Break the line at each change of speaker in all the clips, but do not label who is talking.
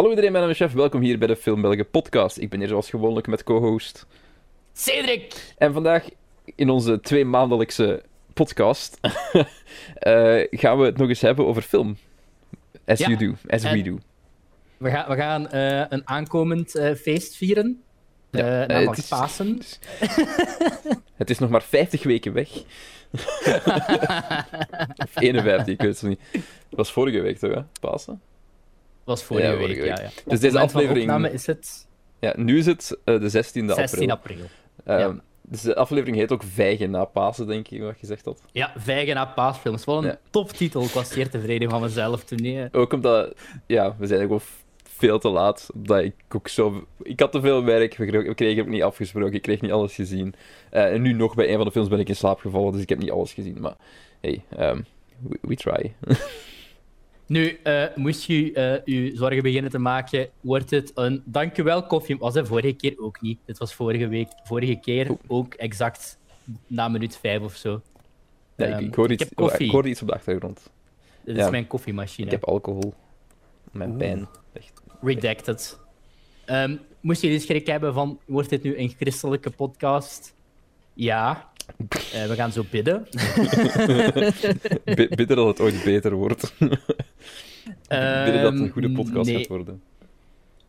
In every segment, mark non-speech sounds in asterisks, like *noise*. Hallo iedereen, mijn naam is Chef. Welkom hier bij de Filmbelgen podcast. Ik ben hier zoals gewoonlijk met co-host...
Cedric!
En vandaag, in onze twee maandelijkse podcast, uh, *laughs* gaan we het nog eens hebben over film. As you do, as we do.
We, gaan, we gaan eh, een aankomend eh, feest vieren. Ja, namelijk het is, Pasen.
het is nog maar 50 weken weg. *laughs* of 51, ik weet het niet. Het was vorige week toch, Pasen?
was vorige, ja, week. Ja, ja. Dus deze aflevering. is het.
Ja, nu is het eh, de 16e
16
april.
16 april. Eh,
dus de aflevering heet ook Vijgen na Pasen, denk ik, wat je gezegd had.
Ja, Vijgen na Paasfilms. Wel een toptitel. Ik was zeer tevreden van mezelf toen. Nee.
Ook omdat, ja, we zijn wel veel te laat. Omdat ik ook zo. Ik had te veel werk, we kregen ook niet afgesproken, ik kreeg niet alles gezien. Eh, en nu nog bij een van de films ben ik in slaap gevallen, dus ik heb niet alles gezien. Maar hey, ehm, we try. *laughs*
Nu, eh, moest je je eh, zorgen beginnen te maken, wordt het een dankjewel koffie. Was dat vorige keer ook niet. Het was vorige week. Vorige keer ook exact na minuut vijf of zo.
Ja, ik, ik, ehm, hoor iets, ik, iets, op de achtergrond.
Dit
is
mijn koffiemachine.
Ik heb alcohol. Mijn pijn. Echt,
Redacted. Um, moest dit schrik hebben van, wordt dit nu een christelijke podcast? Ja, eh, we gaan zo bidden.
*laughs* bidden dat het ooit beter wordt. *laughs* Uh, dat het een goede ehm, podcast nee. gaat worden.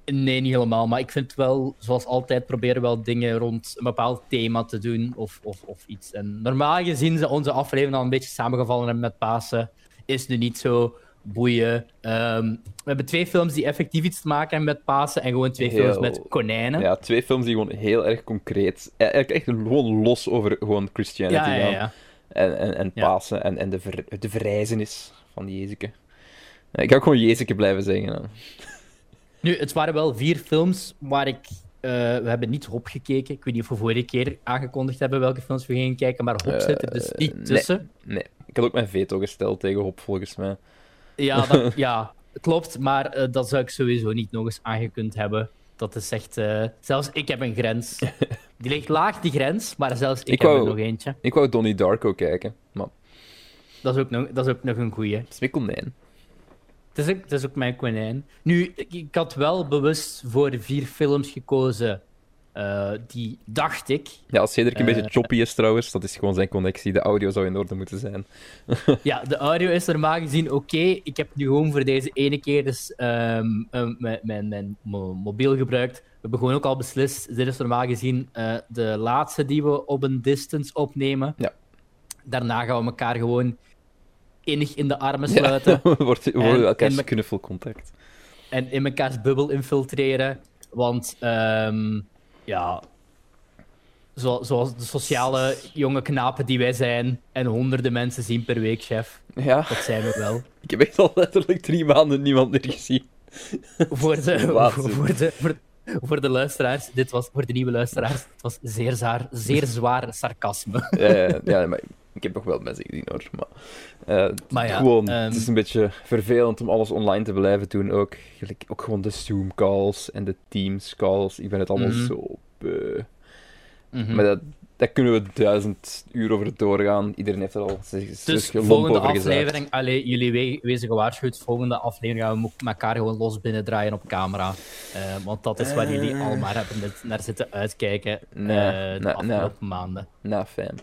Nee, niet helemaal. Maar ik vind wel, zoals altijd, proberen wel dingen rond een bepaald thema te doen of, of, of iets. En normaal gezien zijn onze afleveringen al een beetje samengevallen hebben met Pasen. Is nu niet zo boeien. Ehm, we hebben twee films die effectief iets te maken hebben met Pasen en gewoon twee films met konijnen.
Ja, twee films die gewoon heel erg concreet, eigenlijk eh, eh, echt gewoon los over gewoon Christianity ja, ja, ja. En, en, en Pasen en, en de, de verrijzenis van die ik ga ook gewoon Jezeke blijven zeggen. Dan.
Nu, het waren wel vier films waar ik. Eh, we hebben niet Hop gekeken. Ik weet niet of we vorige keer aangekondigd hebben welke films we gingen kijken, maar Hop zit er dus eh, niet tussen.
Nee, ik had ook mijn veto gesteld tegen Hop volgens mij.
Ja, dat, *laughs* ja klopt, maar eh, dat zou ik sowieso niet nog eens aangekund hebben. Dat is echt. zelfs ik heb een grens. *laughs* Die ligt laag, die grens, maar zelfs ik, heb er nog eentje.
Ik wou Donnie Darko kijken, maar.
Dat is ook nog, dat is ook nog een goeie.
Smikkel
het is, ook, ook mijn konijn. Nu, ik, had wel bewust voor vier films gekozen. Eh, die dacht ik.
Ja, als Cedric een beetje eh, choppy is trouwens, dat is gewoon zijn connectie. De audio zou in orde moeten zijn.
*laughs* ja, de audio is normaal gezien oké. Ik heb nu gewoon voor deze ene keer dus, ehm, eh, mijn, mijn, mijn, mobiel gebruikt. We hebben gewoon ook al beslist. Dit is normaal gezien de laatste die we op een distance opnemen. Ja. Daarna gaan we elkaar gewoon innig in de armen sluiten. Ja, *laughs*
wordt elkaar kunnen in contact
En in mekaars bubbel infiltreren. Want ehm, ja, zo, zoals de sociale jonge knapen die wij zijn en honderden mensen zien per week, chef. Ja. Dat zijn we wel. *laughs*
Ik heb echt al letterlijk drie maanden niemand meer gezien.
Voor de, *laughs* voor, de, voor, de luisteraars, dit was voor de nieuwe luisteraars, het was zeer, zaar, zeer zwaar sarcasme. Ja,
ja, ja maar ik heb nog wel mensen gezien hoor. Maar, uh, maar ja, gewoon, het ehm, is een beetje vervelend om alles online te blijven doen ook. Ook gewoon de Zoom calls en de Teams calls. Ik ben het allemaal mhm. zo beu. Mhm. Maar dat, daar kunnen we duizend uur over doorgaan. Iedereen heeft er al
Dus volgende aflevering, allee, jullie wezen gewaarschuwd. Volgende aflevering gaan we elkaar gewoon los binnendraaien op camera. Eh, want dat is waar jullie jullie eh. allemaal hebben naar zitten uitkijken de afgelopen maanden.
Nou, fijn.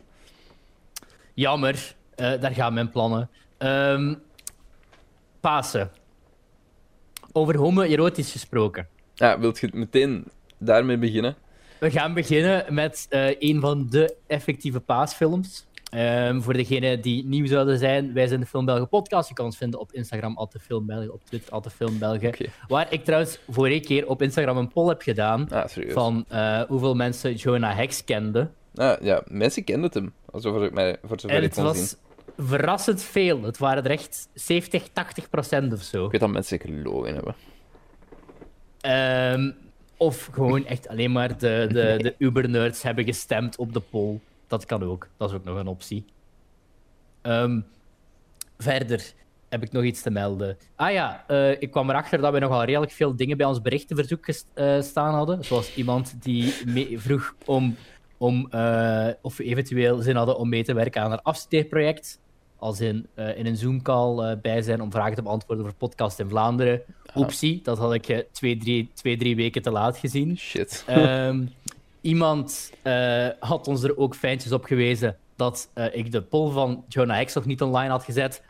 Jammer, eh, daar gaan mijn plannen. Um, Pasen. Over erotisch gesproken.
Ja, wilt je meteen daarmee beginnen?
We gaan beginnen met eh, een van de effectieve paasfilms. Ehm, voor degenen die nieuw zouden zijn, wij zijn de Film podcast. Je kan ons vinden op Instagram, op Twitter, Waar ik trouwens vorige keer op Instagram een poll heb gedaan ah, van eh, hoeveel mensen Jonah Hex
kenden. Ah, ja, mensen kenden hem. Alsof ik mij voor zover en het ik kon was zien.
verrassend veel. Het waren er echt 70, 80 procent of zo.
Ik weet dat mensen gelogen hebben.
Ehm, of gewoon echt alleen maar de, de, de *laughs* Uber-nerds hebben gestemd op de poll. Dat kan ook. Dat is ook nog een optie. Ehm, verder heb ik nog iets te melden. Ah ja, eh, ik kwam erachter dat we nogal redelijk veel dingen bij ons berichtenverzoek uh, staan hadden. Zoals iemand die vroeg om om, eh, of we eventueel zin hadden om mee te werken aan haar afstudeerproject. Als in, eh, in een Zoom-call eh, bij zijn om vragen te beantwoorden voor podcast in Vlaanderen. Optie, dat had ik twee drie, twee, drie weken te laat gezien.
Shit. Ehm,
iemand had ons er ook fijntjes op gewezen dat ik de poll van Jonah X nog niet online had gezet.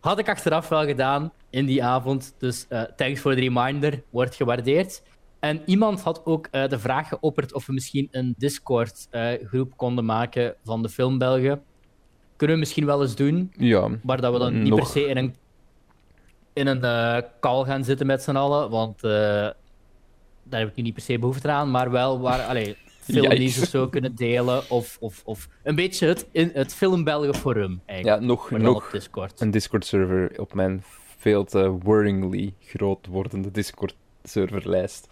Had ik achteraf wel gedaan in die avond. Dus thanks voor de reminder, wordt gewaardeerd. En iemand had ook eh, de vraag geopperd of we misschien een Discord-groep eh, konden maken van de filmbelgen. Kunnen we misschien wel eens doen. Ja. Maar dat we dan niet per se in een, in een eh, call gaan zitten met z'n allen. Want daar heb ik nu niet per se behoefte aan. Maar wel waar allee, *laughs* filmnieuws of zo kunnen delen. Of, of, of een beetje het, in het Film forum
eigenlijk. Ja, nog, nog Discord. een Discord-server op mijn veel te worryingly groot wordende Discord-serverlijst.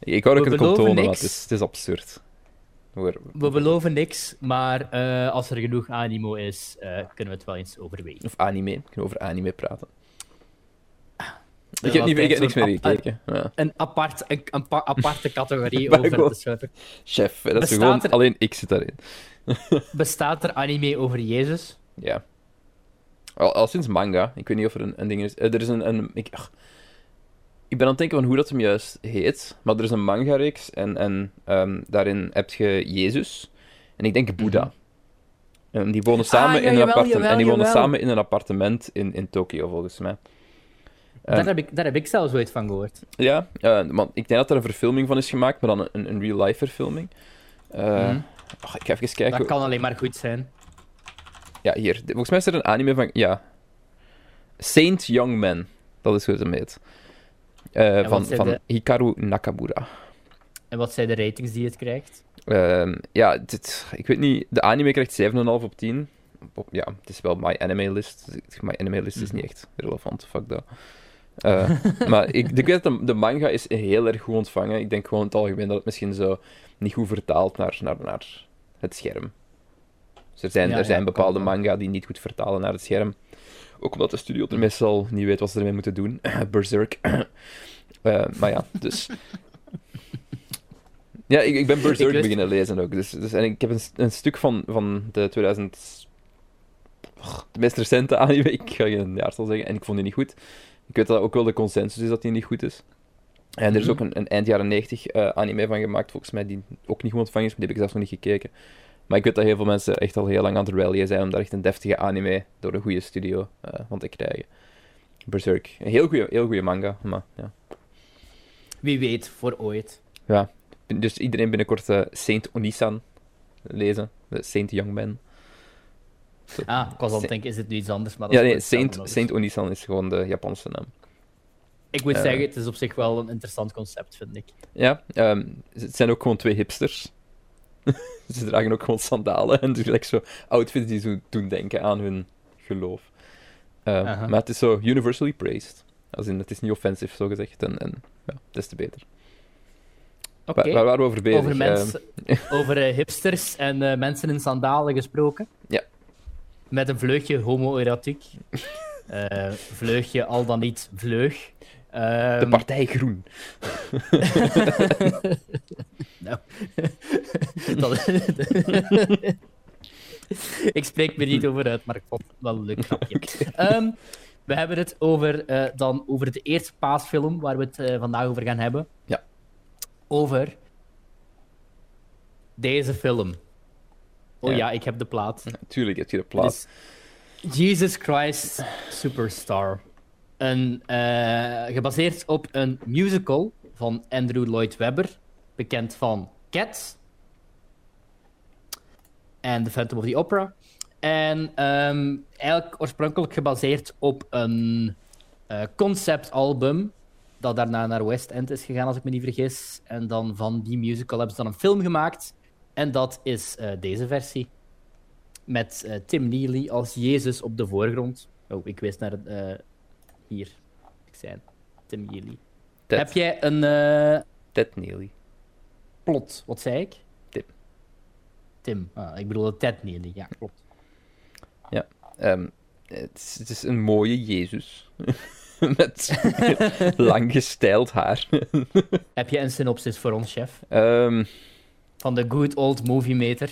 Ik wou dat ik het kon tonen, het is, het is absurd.
We beloven niks, maar eh, als er genoeg animo is, eh, kunnen we het wel eens overwegen.
Of anime, we kunnen over anime praten. Ah. Ik heb, niet, ik niks meer gekeken.
Ja. Een, apart, een, aparte categorie *laughs* over de te
Chef, dat gewoon, alleen ik zit daarin.
*laughs* bestaat er anime over Jezus?
Ja. Al, sinds manga. Ik weet niet of er een, ding is. Eh, er is een. een ik, ik ben aan het denken van hoe dat hem juist heet. Maar er is een manga-reeks en, en ehm, daarin heb je Jezus en ik denk Boeddha. Mhm. En die wonen samen, ah, in, een jawel, en die wonen samen in een appartement in, in Tokio, volgens mij. Um,
daar, ehm, heb ik, daar heb ik zelfs ooit van gehoord.
Ja, uh, want ik denk dat er een verfilming van is gemaakt, maar dan een, een real-life verfilming. Eh, mhm. oh, ik ga even kijken.
Dat kan alleen maar goed zijn.
Ja, hier. Volgens mij is er een anime van... Ja. Saint Young Man. Dat is hoe ze hem heet. Eh, van van Hikaru Nakamura.
En wat zijn de ratings die het krijgt?
Ehm, ja, dit, ik weet niet. De anime krijgt 7,5 op 10. Op, ja, het is wel My Anime List. Dus my Anime List is mhm. niet echt relevant, fuck dat. Eh, *laughs* maar ik, weet dat de, manga is heel erg goed ontvangen. Ik denk gewoon het algemeen dat het misschien zo niet goed vertaalt naar, naar, naar het scherm. Dus er zijn, er zijn bepaalde manga die niet goed vertalen naar het scherm. Ook omdat de studio er meestal niet weet wat ze ermee moeten doen. *clears throat* Berserk. *clears throat* Eh, maar ja, dus. *laughs* Ja, ik, ik ben Berserk beginnen lezen ook. Dus, dus, en ik heb een, stuk van, van de 2000. De meest recente anime, ik ga je een jaar zal zeggen, en ik vond die niet goed. Ik weet dat ook wel de consensus is dat die niet goed is. En er is mhm. ook een, een eind jaren 90 eh, anime van gemaakt, volgens mij, die ook niet goed ontvangen is, maar die heb ik zelf nog niet gekeken. Maar ik weet dat heel veel mensen echt al heel lang aan het rallyen zijn om daar echt een deftige anime door een goede studio eh, van te krijgen. Berserk. Een heel goede heel manga, maar ja.
Wie weet, voor ooit.
Ja, dus iedereen binnenkort eh, Saint Onisan lezen. Eh, Saint Youngman. So,
ah, ik was aan het denken, is het nu iets anders?
Maar ja, nee, Saint, Saint Onisan is gewoon de Japanse naam.
Ik moet zeggen, het is op zich wel een interessant concept, vind ik.
Ja, um, het zijn ook gewoon twee hipsters *laughs* ze dragen ook gewoon sandalen en dus like, zo outfits die zo doen denken aan hun geloof. Ehm, maar het is zo universally praised. Als in, het is niet offensief zo gezegd. En, en ja, des te beter.
Oké. Waar, waren we over bezig? Over, ehm, mensen, *laughs* over eh, hipsters en eh, mensen in sandalen gesproken.
Ja.
Met een vleugje homoerotiek. *laughs* Eh, vleugje al dan niet vleug. de
ehm, partij groen.
Nou. *laughs* *laughs* ik spreek me niet over uit, maar ik vond het wel een leuk grapje. Ehm, we hebben het over, eh, dan over de eerste paasfilm waar we het eh, vandaag over gaan hebben.
Ja.
Over deze film. Oh ja, ik heb de plaat.
Natuurlijk heb je de plaat.
Jesus Christ Superstar. Een, eh, gebaseerd op een musical van Andrew Lloyd Webber bekend van Cats. En The Phantom of the Opera. En um, ehm, eigenlijk oorspronkelijk gebaseerd op een uh, conceptalbum. Dat daarna naar West End is gegaan, als ik me niet vergis. En dan van die musical hebben ze dan een film gemaakt. En dat is eh, deze versie. Met eh, Tim Neely als Jezus op de voorgrond. Oh, ik wist naar hier. Ik zei Tim Neely. Heb jij een.
Ted Neely
plot. Wat zei ik?
Tim.
Tim. Ah, ik bedoel Ted niet. Ja, klopt.
Ja. Ehm, het, is, een mooie Jezus. *laughs* Met *laughs* lang gestijld haar.
*laughs* Heb je een synopsis voor ons, chef? Ehm. Van de good old movie meter.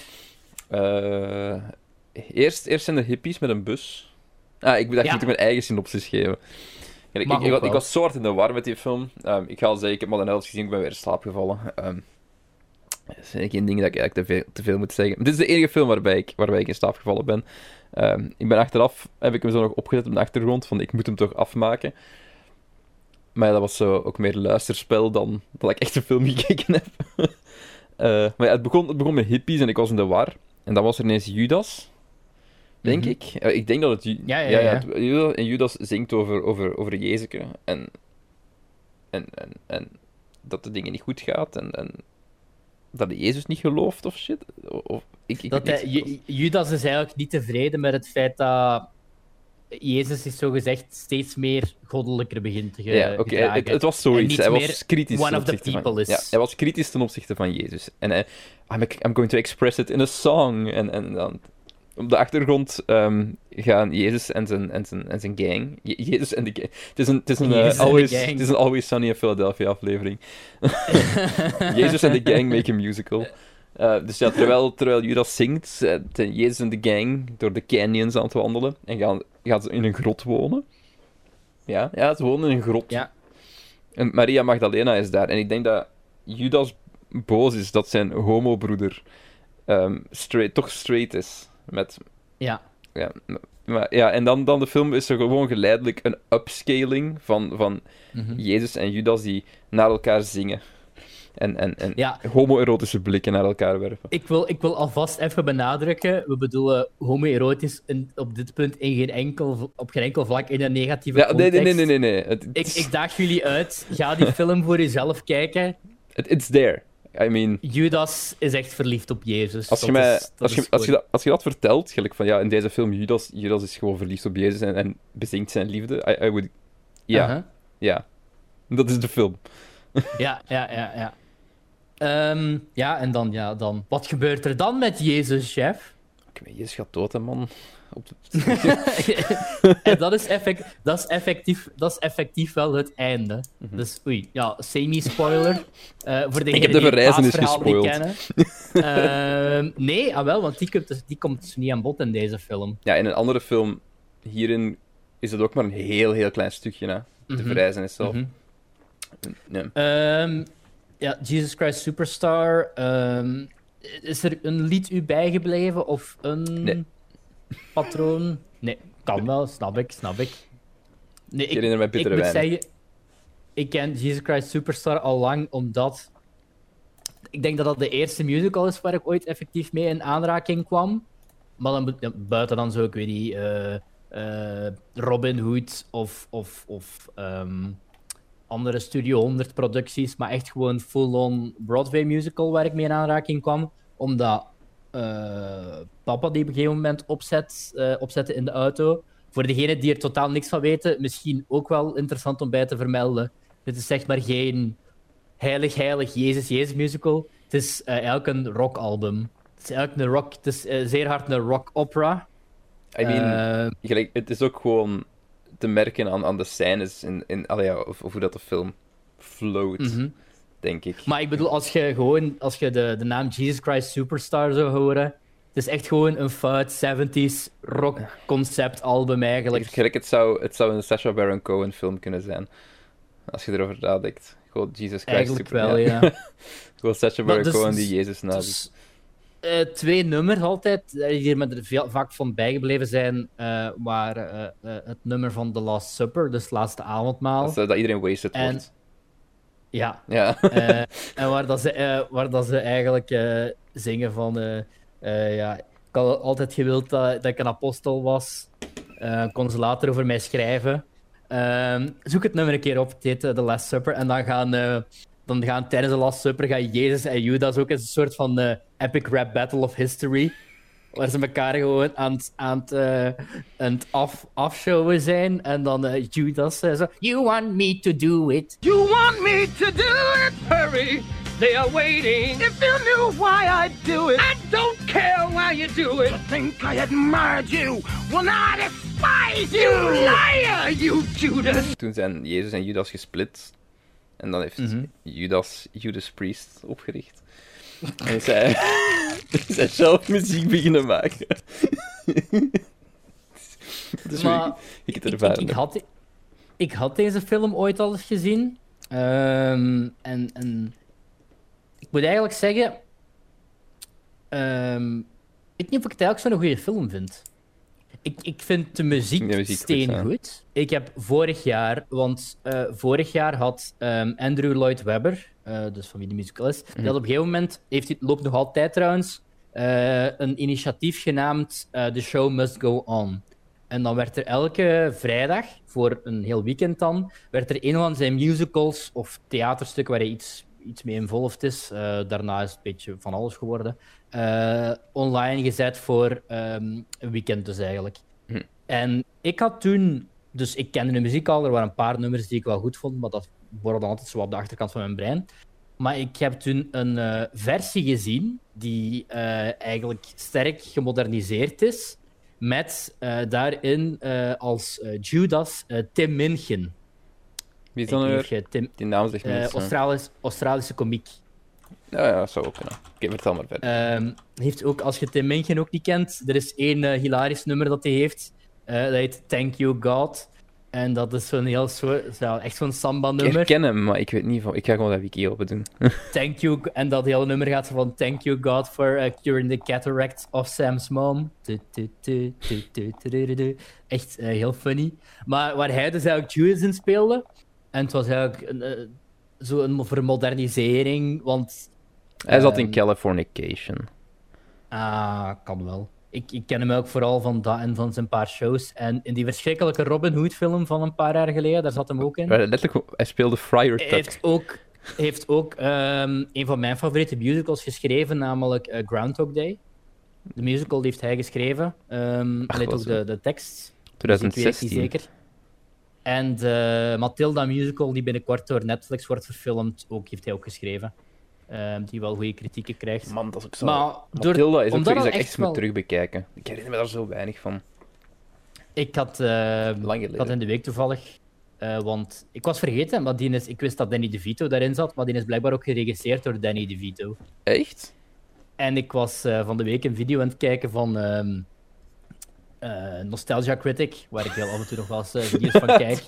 Eh,
eerst, eerst zijn er hippies met een bus. Ah, ik dacht, ja. moet ik mijn eigen synopsis geven. Ik, ik, ik, was soort in de war met die film. Ehm, ik ga al zeggen, ik heb maar een helft gezien, ik ben weer in slaap gevallen. Dat zijn geen dingen dat ik eigenlijk te veel, te veel moet zeggen. dit is de enige film waarbij ik, waarbij ik in slaap gevallen ben. Ehm, ik ben achteraf, heb ik hem zo nog opgezet op de achtergrond, van ik moet hem toch afmaken. Maar dat was zo ook meer luisterspel dan dat ik echt een film *laughs* gekeken heb. Eh, maar het, begon, het begon met hippies en ik was in de war. En dan was er ineens Judas, denk mhm. ik. ik denk dat het...
ja, ja, ja.
en Judas zingt over, over, over Jezus en, en, en, en dat de dingen niet goed gaat en, en dat Jezus niet gelooft of shit? Of,
ik, ik dat hij, Judas is eigenlijk niet tevreden met het feit dat Jezus is zo gezegd steeds meer goddelijker begint te Ja, oké.
Het, was zoiets. Hij was kritisch ten opzichte van... Is. Ja, hij was kritisch ten opzichte van Jezus. En hij, I'm, I'm going to express it in a song. En, en dan op de achtergrond ehm, gaan Jezus en zijn, en zijn, en zijn gang. Jezus en de gang. Het is een, eh, het is een, always, Sunny in Philadelphia aflevering. *laughs* Jezus en de gang make a musical. Eh, dus ja, terwijl, terwijl Judas zingt, uh, Jezus en de gang door de canyons aan het wandelen. En gaan, gaan ze in een grot wonen. Ja, ja ze wonen in een grot. Ja. En Maria Magdalena is daar. En ik denk dat Judas boos is dat zijn homobroeder um, straight, toch straight is. Met,
ja. Ja,
maar, ja en dan, dan de film is er gewoon geleidelijk een upscaling van, van mhm. Jezus en Judas die naar elkaar zingen. En, en, en ja. homoerotische blikken naar elkaar werpen.
Ik wil, ik wil alvast even benadrukken, we bedoelen homoerotisch op dit punt in geen enkel, op geen enkel vlak in een negatieve ja, context. Nee,
nee, nee. nee, nee. ik,
ik daag jullie uit, ga die film voor jezelf kijken.
it's there. I mean,
Judas is echt verliefd op Jezus.
Als je, als, je, als, je dat, vertelt, gelijk van ja, in deze film Judas, Judas is gewoon verliefd op Jezus en, bezinkt zijn liefde. I, I would, ja, uh-huh. ja, dat is de film.
ja, ja, ja, ja. Ehm, ja, en dan, ja, dan. Wat gebeurt er dan met Jezus, chef?
Ik weet, Jezus gaat dood, hè, man. Op
*laughs* en dat is, effect, dat, is effectief, dat is effectief wel het einde. Mhm. Dus oei, ja, semi-spoiler. Eh, voor de
ik heb de verrijzenis gespoild. uh,
nee, ah wel, want die komt, dus- die komt dus niet aan bod in deze film.
Ja, in een andere film, hierin is het ook maar een heel, heel klein stukje, hè. De mm verrijzenis zelf. Mhm.
Ehm, ja, Jesus Christ Superstar. Ehm, is er een lied u bijgebleven of een... Nee patroon. Nee, kan wel, snap ik, snap ik.
Nee, ik, ik moet zeggen,
ik ken Jesus Christ Superstar al lang, omdat... Ik denk dat dat de eerste musical is waar ik ooit effectief mee in aanraking kwam. Maar dan buiten dan zo, ik weet niet, eh, eh, Robin Hood of, of, of ehm, andere Studio 100 producties, maar echt gewoon full-on Broadway musical waar ik mee in aanraking kwam. Omdat eh, papa die op een gegeven moment opzet, eh, opzetten in de auto. Voor degenen die er totaal niks van weten, misschien ook wel interessant om bij te vermelden. Dit is zeg maar geen heilig, heilig, Jezus, Jezus musical. Het is eh, eigenlijk een rockalbum. Het is eigenlijk een rock, het is zeer hard een rock opera.
I mean, het is ook gewoon te merken aan, aan de scènes in, in of, of, hoe dat de film float. Mhm denk ik.
Maar ik bedoel, als je gewoon als je de, de naam Jesus Christ Superstar zou horen, het is echt gewoon een fout 70s rock concept album eigenlijk. Ik,
het, zou, het zou een Sacha Baron Cohen film kunnen zijn, als je erover nadenkt. Gewoon Jesus Christ
eigenlijk wel, ja. *laughs*
Gewoon Sacha Baron dus, Cohen die dus Jezus naast. Dus,
eh, twee nummers altijd, die eh, hier met veel, vaak van bijgebleven zijn, uh, eh, waren het nummer van The Last Supper, dus Laatste Avondmaal.
Dat, dat iedereen wasted en, wordt.
Ja. ja. Eh, en waar dat ze, eh, waar dat ze eigenlijk eh, zingen van... ja, ik had altijd gewild dat, dat ik een apostel was. Kon ze later over mij schrijven. Ehm, zoek het nummer een keer op. dit The Last Supper. En dan gaan, dan gaan tijdens The Last Supper gaan Jezus en Judas ook eens een soort van epic rap battle of history waar ze elkaar gewoon aan, aan het, uh, aan het af, afshowen zijn. En dan uh, Judas uh, zo... You want me to do it. You want me to do it, hurry. They are waiting. If you knew why I do it. I don't care
why you do it. I think I admired you. Well, now I despise you. liar, you Judas. Toen zijn Jezus en Judas gesplit. En dan heeft mhm. Judas Judas Priest opgericht. En zij, *laughs* zij zelf muziek beginnen maken.
*laughs* maar, ik, ik, had, ik had deze film ooit al eens gezien. Ehm, en, en ik moet eigenlijk zeggen. Ehm, ik weet niet of ik het eigenlijk zo'n goede film vind. Ik, ik vind de muziek, steen goed. Ik heb vorig jaar, want eh, vorig jaar had ehm, Andrew Lloyd Webber, eh, dus van wie de musical is. Mm op een gegeven moment, heeft, loopt nog altijd trouwens, eh, een initiatief genaamd eh, The Show Must Go On. En dan werd er elke vrijdag, voor een heel weekend dan, werd er een van zijn musicals of theaterstukken waar hij iets, iets mee involved is. daarna is het een beetje van alles geworden. online gezet voor een ehm, weekend dus eigenlijk. Mhm. En ik had toen... Dus ik kende de muziek al, er waren een paar nummers die ik wel goed vond, maar dat worden dan altijd zo op de achterkant van mijn brein. Maar ik heb toen een eh, versie gezien die eh, eigenlijk sterk gemoderniseerd is. Met eh, daarin als Judas Tim Minchin.
Wie is dan die naam
zegt Australische komiek.
Ja, ja, zou ook kunnen. Oké, vertel maar
verder. Ehm, heeft ook, als je Tim Minchin ook niet kent, er is één hilarisch nummer dat hij heeft. dat heet Thank You God. En dat is zo'n heel echt zo'n samba-nummer. Ik
ken hem, maar ik weet niet van. Ik ga gewoon dat wiki open doen.
*laughs* thank you. En dat hele nummer gaat van Thank you God for uh, curing the cataracts of Sam's mom. echt heel funny. Maar waar hij dus eigenlijk Jews in speelde. En het was eigenlijk een, uh, eh, zo'n vermodernisering, want...
Hij zat in ehm, Californication.
Ah, kan wel ik, ik ken hem ook vooral van dat en van zijn paar shows. En in die verschrikkelijke Robin Hood-film van een paar jaar geleden, daar zat hem ook in.
Eh, letterlijk, hij speelde Friar Tuck.
Heeft ook, heeft ook ehm, een van mijn favoriete musicals geschreven, namelijk eh, Groundhog Day. De musical heeft hij geschreven. Hij heeft ook de, de tekst.
2016. zeker.
En de eh, Matilda musical die binnenkort door Netflix wordt verfilmd, ook, heeft hij ook geschreven. Ehm, die wel goede kritieken krijgt.
Man, ook zo. Maar door, Matilda is ook dat ik echt moet terugbekijken. Ik herinner me daar zo weinig van.
Ik had, uh, had in de week toevallig, uh, want ik was vergeten, maar die is, ik wist dat Danny DeVito daarin zat, maar die is blijkbaar ook geregisseerd door Danny DeVito.
Echt?
En ik was eh, van de week een video aan het kijken van ehm, eh, Nostalgia Critic, waar ik heel af en toe nog wel eens *laughs* video's van kijk.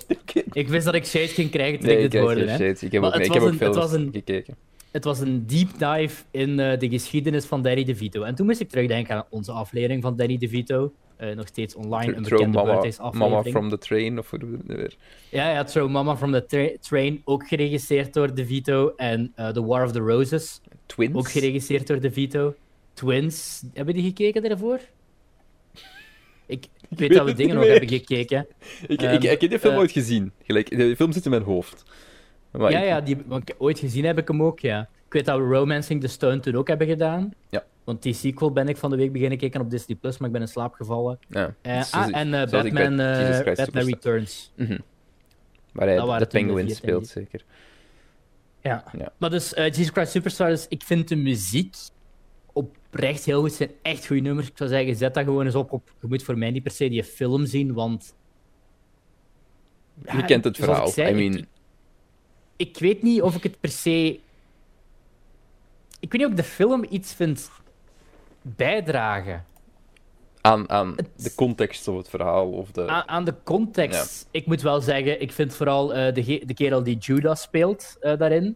ik wist dat ik shit ging krijgen toen ik dit hoorde.
Ik heb ook, gekeken
het was een deep dive in eh, de geschiedenis van Danny DeVito. En toen moest ik terugdenken aan onze aflevering van Danny DeVito. Uh, nog steeds online, een bekende
mama, aflevering. Mama from the Train, of hoe doen we weer?
Ja, ja, Throw Mama from the Train, ook geregisseerd door DeVito. En eh, The War of the Roses, Twins. ook geregisseerd door DeVito. Twins, hebben die gekeken daarvoor? Ik, ik weet, dat we dingen nog hebben gekeken.
Ik, ik, ik, heb die film ooit gezien. Gelijk, de film zit in mijn hoofd
ja, ja die, ooit gezien heb ik hem ook, ja. Ik weet dat we Romancing the Stone toen ook hebben gedaan.
Ja.
Want die sequel ben ik van de week beginnen kijken op Disney+, Plus, maar ik ben in slaap gevallen. Ja. Eh, ah, en eh, Batman, eh, Batman Returns. Mhm.
Waar hij de, penguin speelt, zeker.
Ja. Maar dus, uh, Jesus Christ Superstar, dus, ik vind de muziek oprecht heel goed. Het zijn echt goede nummers. Ik zou zeggen, zet dat gewoon eens op. op. Je moet voor mij niet per se die film zien, want...
je kent het verhaal. I mean
ik weet niet of ik het per se. Ik weet niet of ik de film iets vind bijdragen.
Aan, de context of het verhaal? Of de...
Aan, de context. Ik moet wel zeggen, ik vind vooral eh, de, de kerel die Judas speelt eh, daarin.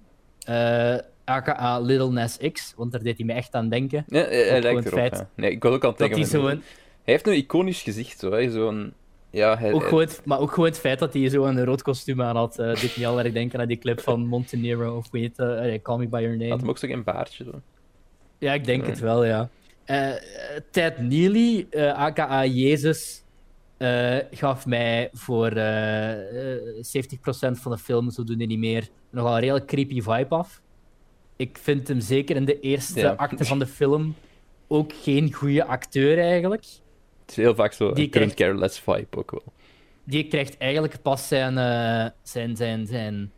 AKA eh, Little Nas X, want daar deed hij me echt aan denken.
Ja, hij, lijkt erop. Nee, ik wil ook al tegen hij, zo een... hij heeft een iconisch gezicht, zo.
Zo'n ja, ook gewoon maar ook gewoon het feit dat hij
zo een
rood kostuum aan had, uh, eh, deed niet al erg denken aan die clip van Montenegro of weet uh, eh, Call Me By Your Name.
Had hem ook zo
geen
baardje. Zo.
Ja, ik denk het wel, ja. Uh, Ted Neely, aka Jezus, gaf mij voor 70% van de film, zo doen die niet meer, nogal een heel creepy vibe af. Ik vind hem zeker in de eerste ja. acte van de film ook geen goede acteur eigenlijk.
Het is heel vaak zo die een krijgt... careless vibe ook wel.
Die krijgt eigenlijk pas zijn, eh, zijn, zijn, zijn,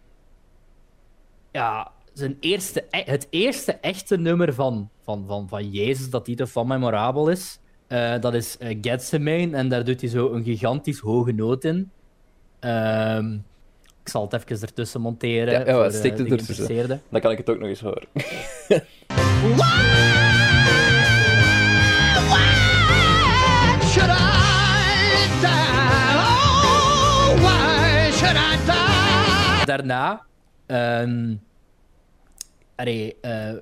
ja, zijn eerste, e-, het eerste echte nummer van, van, van, van Jezus, dat die ervan memorabel is. Eh, dat is uh, eh, Getsemane, en daar doet hij zo een gigantisch hoge noot in. Ehm, ik zal het even ertussen monteren. Ja, voor, het ertussen.
Dan kan ik het ook nog eens horen. *laughs*
daarna. Um,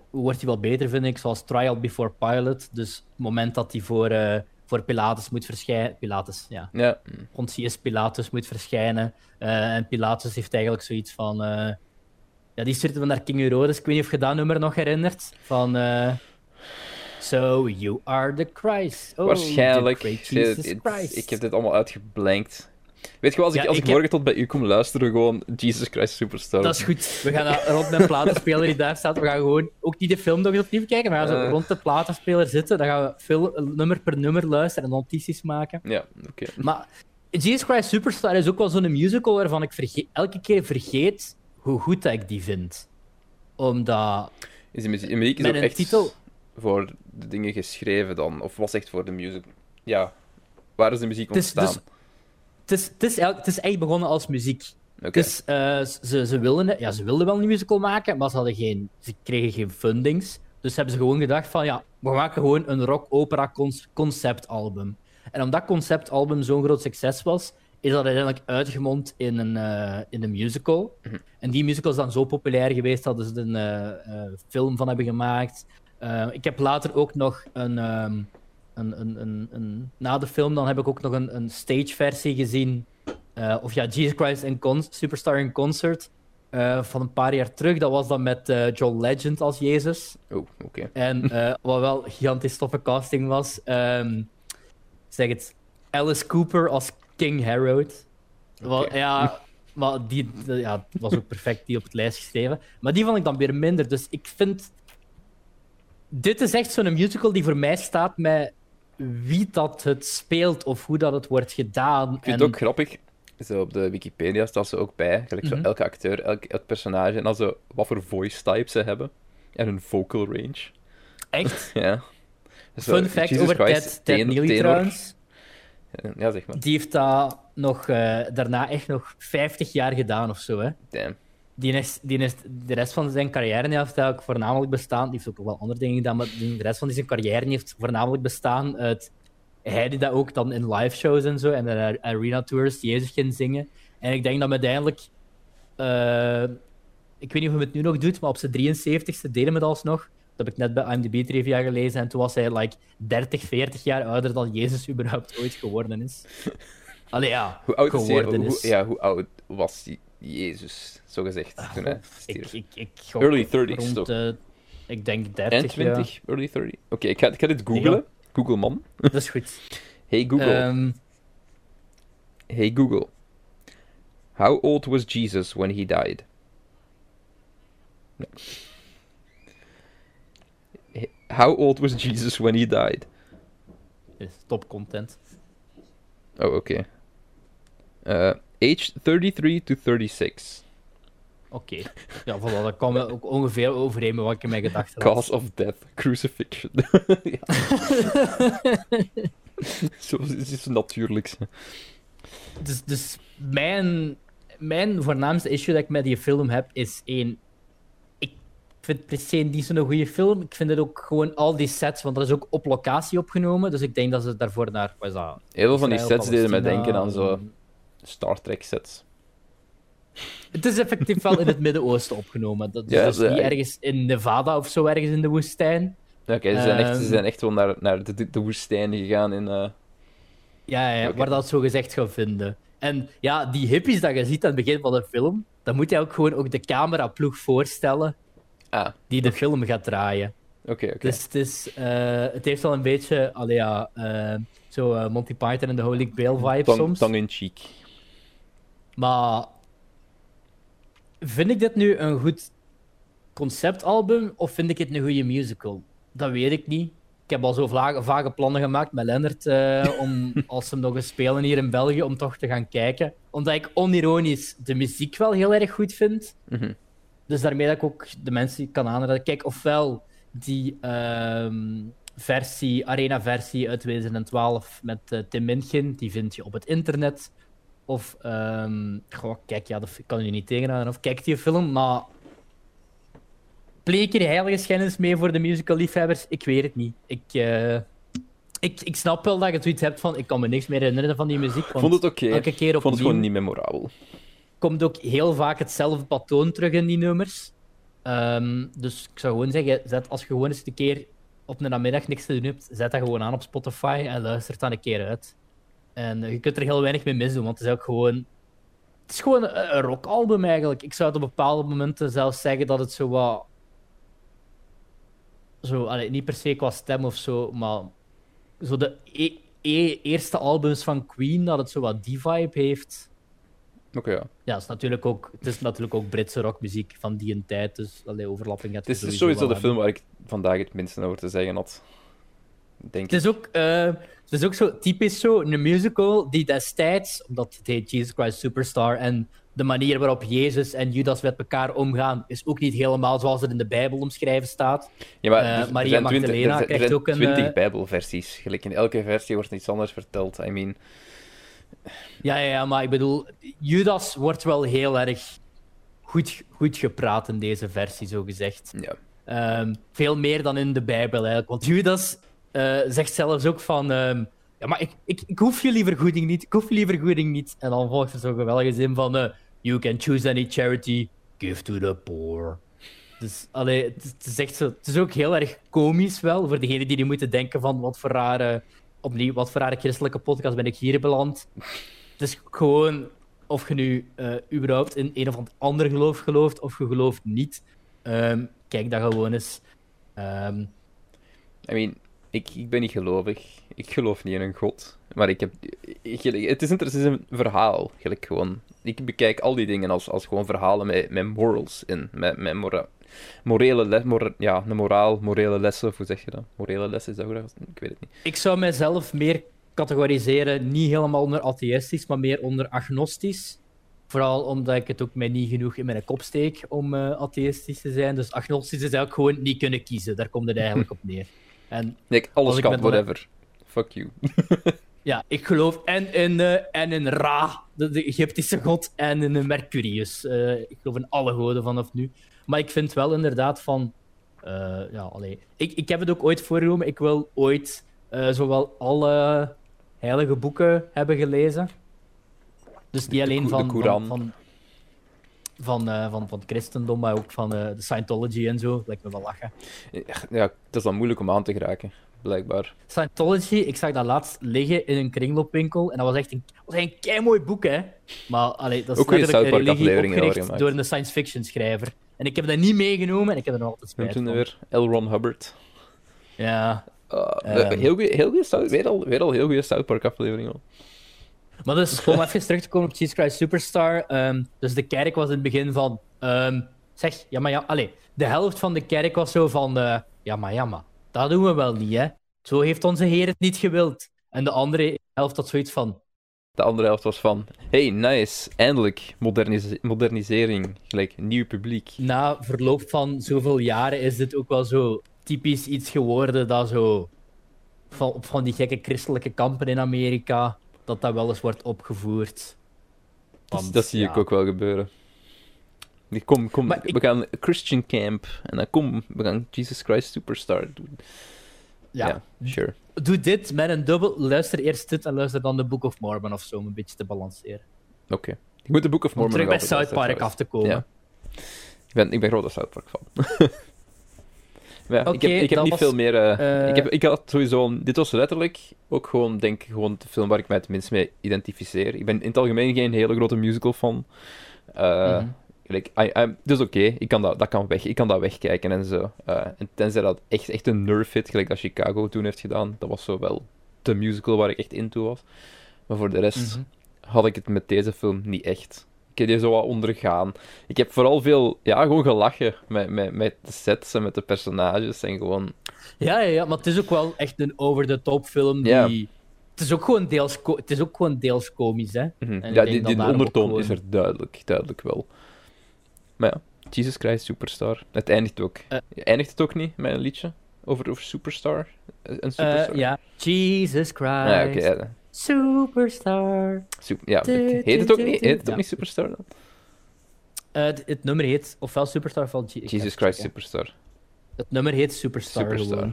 wordt hij wel beter, vind ik, zoals Trial Before Pilot. Dus het moment dat hij voor, uh, voor Pilatus moet verschijnen. Pilatus, ja. ja. Pontius Pilatus moet verschijnen. Eh, en Pilatus heeft eigenlijk zoiets van. ja, die stuurt hem naar King Herodes. Ik weet niet of je dat nummer nog herinnert. Van. So you are the Christ.
Oh, Waarschijnlijk. great Jesus Ik heb dit allemaal uitgeblankt. Weet je wel, als, ik, als morgen tot bij u kom luisteren, gewoon Jesus Christ Superstar.
Dat is goed. We gaan rond een platenspeler die daar staat, we gaan gewoon ook niet de film nog opnieuw kijken, maar we gaan eh. rond de platenspeler zitten, dan gaan we eh, nummer per nummer luisteren en notities maken.
Ja, oké.
Maar Jesus Christ Superstar is ook wel zo'n musical waarvan ik elke keer vergeet hoe goed dat ik die vind. Omdat...
Is de muziek, is ook echt titel... voor de dingen geschreven dan? Of was echt voor de musical? Ja. Waar is de muziek dus ontstaan?
het is, het, is eigenlijk echt begonnen als muziek. Dus eh, ze, ze, wilden, ja, ze wilden wel een musical maken, maar ze, hadden geen, ze kregen geen fundings. Dus hebben ze gewoon gedacht van, ja, we maken gewoon een rock-opera conceptalbum. En omdat conceptalbum zo'n groot succes was, is dat uiteindelijk uitgemond in een, eh, in een musical. Mhm. En die musical is dan zo populair geweest dat ze er een eh, film van hebben gemaakt. ik heb later ook nog een... Ehm, na de film dan heb ik ook nog een, een stageversie gezien. Eh, of ja, Jesus Christ in Superstar in Concert. Eh, van een paar jaar terug. Dat was dan met eh, John Legend als Jezus.
Oh, oké.
En *laughs* wat wel gigantisch toffe casting was. Ehm, zeg het, Alice Cooper als King Harold. Ja, maar die ja, was ook perfect, die op het lijst geschreven. Maar die vond ik dan weer minder. Dus ik vind dit is echt zo'n musical die voor mij staat met wie dat het speelt of hoe dat het wordt gedaan. Ik vind
en... het ook grappig. Zo op de Wikipedia staat ze ook bij, gelijk zo mhm. elke acteur, elk, elk personage, en dan wat voor voice type ze hebben. En hun vocal range.
Echt? *laughs* ja. Fun fact over Christ, Ted, Ted trouwens. Ja, zeg maar. Die heeft dat nog, eh, daarna echt nog 50 jaar gedaan of zo, hè? Damn die, de rest van zijn carrière heeft eigenlijk voornamelijk bestaan. Die heeft ook wel andere dingen gedaan, maar de rest van zijn carrière heeft voornamelijk bestaan uit. Hij die dat ook dan in live shows en zo en arena tours die hij ging zingen. En ik denk dat uiteindelijk. Eh, ik weet niet of hij het nu nog doet, maar op zijn 73ste deden we het alsnog. Dat heb ik net bij IMDb trivia gelezen. En toen was hij like 30, 40 jaar ouder dan Jezus überhaupt ooit geworden is. *laughs* Allee ja, hoe oud geworden
is, hij, ja, hoe oud was hij Jezus, zo gezegd. Ah,
toen hij ik, ik, ik
early 30s toch?
Uh, ik denk 30. En 20,
early 30. Oké, ik, ga, ik ga dit googlen. Ja. Google man.
*laughs* Dat
is
goed. Hey Google. Um...
Hey Google. How old was Jesus when he died? How old was Jesus when he died?
Top content.
Oh, oké. Okay. Eh, aged 33 to 36. Oké. Ja,
voilà, dat kwam ook ongeveer overeen met wat ik in mijn gedachten
had. Cause of death, crucifixion. *laughs* Zo is het natuurlijk.
Dus, dus mijn, mijn voornaamste issue dat ik met die film heb, is één... Ik vind het per se niet zo'n goede film. Ik vind het ook gewoon al die sets, want dat is ook op locatie opgenomen. Dus ik denk dat ze daarvoor naar... Wat is dat?
Heel veel van die sets deden mij denken aan zo... Star Trek sets.
Het is effectief wel in het Midden-Oosten opgenomen. Dat, is dus niet ergens in Nevada of zo, ergens in de woestijn.
Oké, ze, zijn echt, um, ze ehm, zijn echt gewoon naar, naar de, de woestijn gegaan. In, eh,
Ja, ja waar dat zo gezegd gaan vinden. En ja, die hippies dat je ziet aan het begin van de film, dan moet je ook gewoon ook de cameraploeg voorstellen ah. die de film gaat draaien.
Oké, oké.
Dus het, is, eh, het heeft wel een beetje, allee, ja, eh, zo Monty Python
en
de Holy Grail vibe soms.
Tong
in
cheek.
Maar vind ik dit nu een goed conceptalbum of vind ik het een goede musical? Dat weet ik niet. Ik heb al zo vage, vage plannen gemaakt met Lennart eh, om, *laughs* als ze nog eens spelen hier in België, om toch te gaan kijken. Omdat ik onironisch de muziek wel heel erg goed vind. Mhm. Dus daarmee dat ik ook de mensen kan aanraden. Kijk, ofwel die ehm, versie, arena-versie uit 2012 met eh, Tim Minchin, die vind je op het internet. Of um, kijk, ja, dat kan je niet tegenhouden. Of kijk die film, maar pleeg er heilige schennis mee voor de musical-liefhebbers? Ik weet het niet. Ik, eh, ik, ik snap wel dat je zoiets hebt van, ik kan me niks meer herinneren van die muziek. Want
vond
het oké.
vond het gewoon niet memorabel.
Komt ook heel vaak hetzelfde patroon terug in die nummers. Ehm, dus ik zou gewoon zeggen, zet als je gewoon eens een keer op een namiddag niks te doen hebt, zet dat gewoon aan op Spotify en luister het dan een keer uit. En je kunt er heel weinig mee misdoen, want het is ook gewoon. Het is gewoon een, rockalbum eigenlijk. Ik zou het op bepaalde momenten zelfs zeggen dat het zo wat. Zo, allee, niet per se qua stem of zo, maar. Zo de e-, e-, eerste albums van Queen, dat het zo wat die vibe heeft.
Oké,
ja. het is, natuurlijk ook, het is natuurlijk ook Britse rockmuziek van die en tijd, dus allee, overlapping. Het
is sowieso de film waar ik vandaag het minste over te zeggen had
het, is Ook, eh, het is ook zo typisch zo, een musical die destijds, omdat het heet Jesus Christ Superstar en de manier waarop Jezus en Judas met elkaar omgaan, is ook niet helemaal zoals het in de Bijbel omschreven staat. Ja, maar uh, dus, Maria Magdalena krijgt er zijn ook een. 20 eh,
Bijbelversies. Gelijk in elke versie wordt iets anders verteld. I mean.
Ja, ja, ja, maar ik bedoel, Judas wordt wel heel erg goed, goed gepraat in deze versie, zo gezegd.
Ja.
Ehm, veel meer dan in de Bijbel eigenlijk. Want Judas eh, zegt zelfs ook van. Ehm, ja, maar ik, ik, ik hoef jullie vergoeding niet. Ik hoef jullie vergoeding niet. En dan volgt er zo'n geweldige zin van. Eh, you can choose any charity, give to the poor. Dus allee, het, het, is het is ook heel erg komisch wel. Voor degenen die moeten denken van wat voor rare. Opnieuw, wat voor rare christelijke podcast ben ik hier beland. Het is gewoon of je nu eh, überhaupt in een of ander geloof gelooft of je gelooft niet. Ehm, kijk dat gewoon eens. Um,
I mean, ik, ik ben niet gelovig. Ik geloof niet in een god. Maar ik heb... het, is, het is een verhaal, gelijk gewoon. Ik bekijk al die dingen als, als gewoon verhalen met, met morals in. Met, met morele les, ja, een moraal, morele lessen, hoe zeg je dat? Morele lessen, is dat ook. Ik weet het niet.
Ik zou mijzelf meer categoriseren, niet helemaal onder atheïstisch, maar meer onder agnostisch. Vooral omdat ik het ook mij niet genoeg in mijn kop steek om uh, eh, atheïstisch te zijn. Dus agnostisch is eigenlijk gewoon niet kunnen kiezen. Daar komt het eigenlijk op neer.
En alles kan, whatever. Fuck you.
*laughs* ja, ik geloof en in, eh, en in Ra, de, Egyptische god, en in Mercurius. Eh, ik geloof in alle goden vanaf nu. Maar ik vind wel inderdaad van... Eh, ja, allee. Ik, ik heb het ook ooit voorgenomen. Ik wil ooit zowel alle heilige boeken hebben gelezen. Dus niet alleen van, van van, eh, van, van het christendom, maar ook van eh, de Scientology en zo. Lijkt me wel lachen.
Ja, het is dan moeilijk om aan te geraken, blijkbaar.
Scientology, ik zag dat laatst liggen in een kringloopwinkel. En dat was echt een, was mooi kei boek, hè. Maar allee, dat is ook
een een religie opgericht
door een science fiction schrijver. En ik heb dat niet meegenomen en ik heb er nog
altijd spijt toen weer L. Ron Hubbard.
Ja.
Uh, um... heel goede, heel goede, weer al, weer al heel goede South Park
maar dus, om even terug te komen op Jesus Christ Superstar. Ehm, dus de kerk was in het begin van. Ehm, zeg, ja, maar ja. Allez, de helft van de kerk was zo van. Eh, ja, maar ja, maar. Dat doen we wel niet, hè? Zo heeft onze Heer het niet gewild. En de andere helft had zoiets van.
De andere helft was van. Hey, nice. Eindelijk. modernisering. Gelijk, nieuw publiek.
Na verloop van zoveel jaren is dit ook wel zo typisch iets geworden dat zo. Van, van die gekke christelijke kampen in Amerika dat dat wel eens wordt opgevoerd.
dat, zie ik ook wel gebeuren. Kom, kom, we gaan Christian Camp. En dan kom, we gaan Jesus Christ Superstar doen.
Ja. ja, sure. Doe dit met een dubbel. Luister eerst dit en luister dan de Book of Mormon of zo, om een beetje te balanceren.
Oké. Ik moet de Book of Mormon
Om terug bij South Park af te komen. Ja.
Ik ben, ik ben grote South Park fan. *laughs* ja ik heb, ik heb niet veel meer. Eh, eh, ik, heb, ik had sowieso. dit was letterlijk ook gewoon, denk gewoon de film waar ik mij het minst mee identificeer. Ik ben in het algemeen geen hele grote musical fan. Uh, dus oké, ik kan dat, dat kan weg. Ik kan dat wegkijken en zo. en tenzij dat echt, echt een nerf hit, gelijk dat Chicago toen heeft gedaan. Dat was zo wel de musical waar ik echt in toe was. Maar voor de rest mhm. had ik het met deze film niet echt ik heb die zo wat ondergaan. Ik heb vooral veel, ja, gewoon gelachen met, met, met de sets en met de personages en gewoon...
Ja, ja, ja maar het is ook wel echt een over-the-top film die... Het is, ook gewoon deels het is ook gewoon deels komisch, hè? Mhm.
Ja, die, ondertoon is er duidelijk, duidelijk wel. Maar ja, Jesus Christ Superstar. Het eindigt ook. Eh. eindigt het ook niet met een liedje over, over Superstar?
Een eh, superstar? ja, Jesus ah, Christ. Ja, oké. Superstar.
Super, ja, heet het ook niet, het niet Superstar dan?
Eh, het, nummer heet ofwel Superstar van
Jesus Christ Superstar.
Het nummer heet Superstar. Superstar,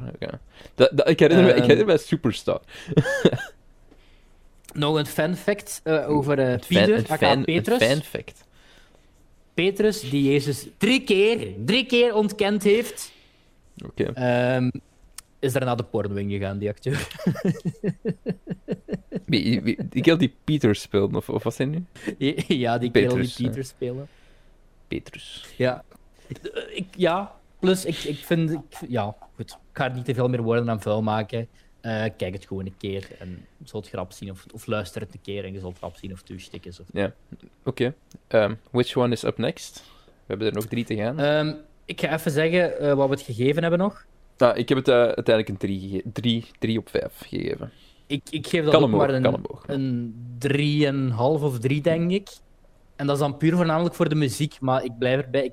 ik, herinner me, ik ehm. herinner me Superstar. *laughs*
nog een fanfact eh, over uh, Pieter, Petrus. fanfact. Petrus, die Jezus drie keer, drie keer ontkend heeft,
okay. um, ehm,
is daarna de pornwing gegaan, die acteur. *laughs*
Die kerel die Peter speelde, of, of was hij nu?
*laughs* Ja, die kerel die Peter spelen.
Petrus.
Ja. Eh, ik, ja, plus ik, ik vind... Ik, ja, goed. Ik ga niet te veel meer woorden aan vuil maken. Eh, kijk het gewoon een keer en je zult grap zien. Of, of luister het een keer en je zult grap zien of het
Ja, oké. Ehm, which one is up next? We hebben er nog drie te gaan.
Ehm, ik ga even zeggen eh, wat we het gegeven hebben nog.
Ah, ik heb het uiteindelijk een 3 drie, drie, drie op 5 gegeven.
Ik, ik geef dat ook maar een, 3,5 of 3, denk ik. En dat is dan puur voornamelijk voor de muziek, maar ik blijf erbij. Ik,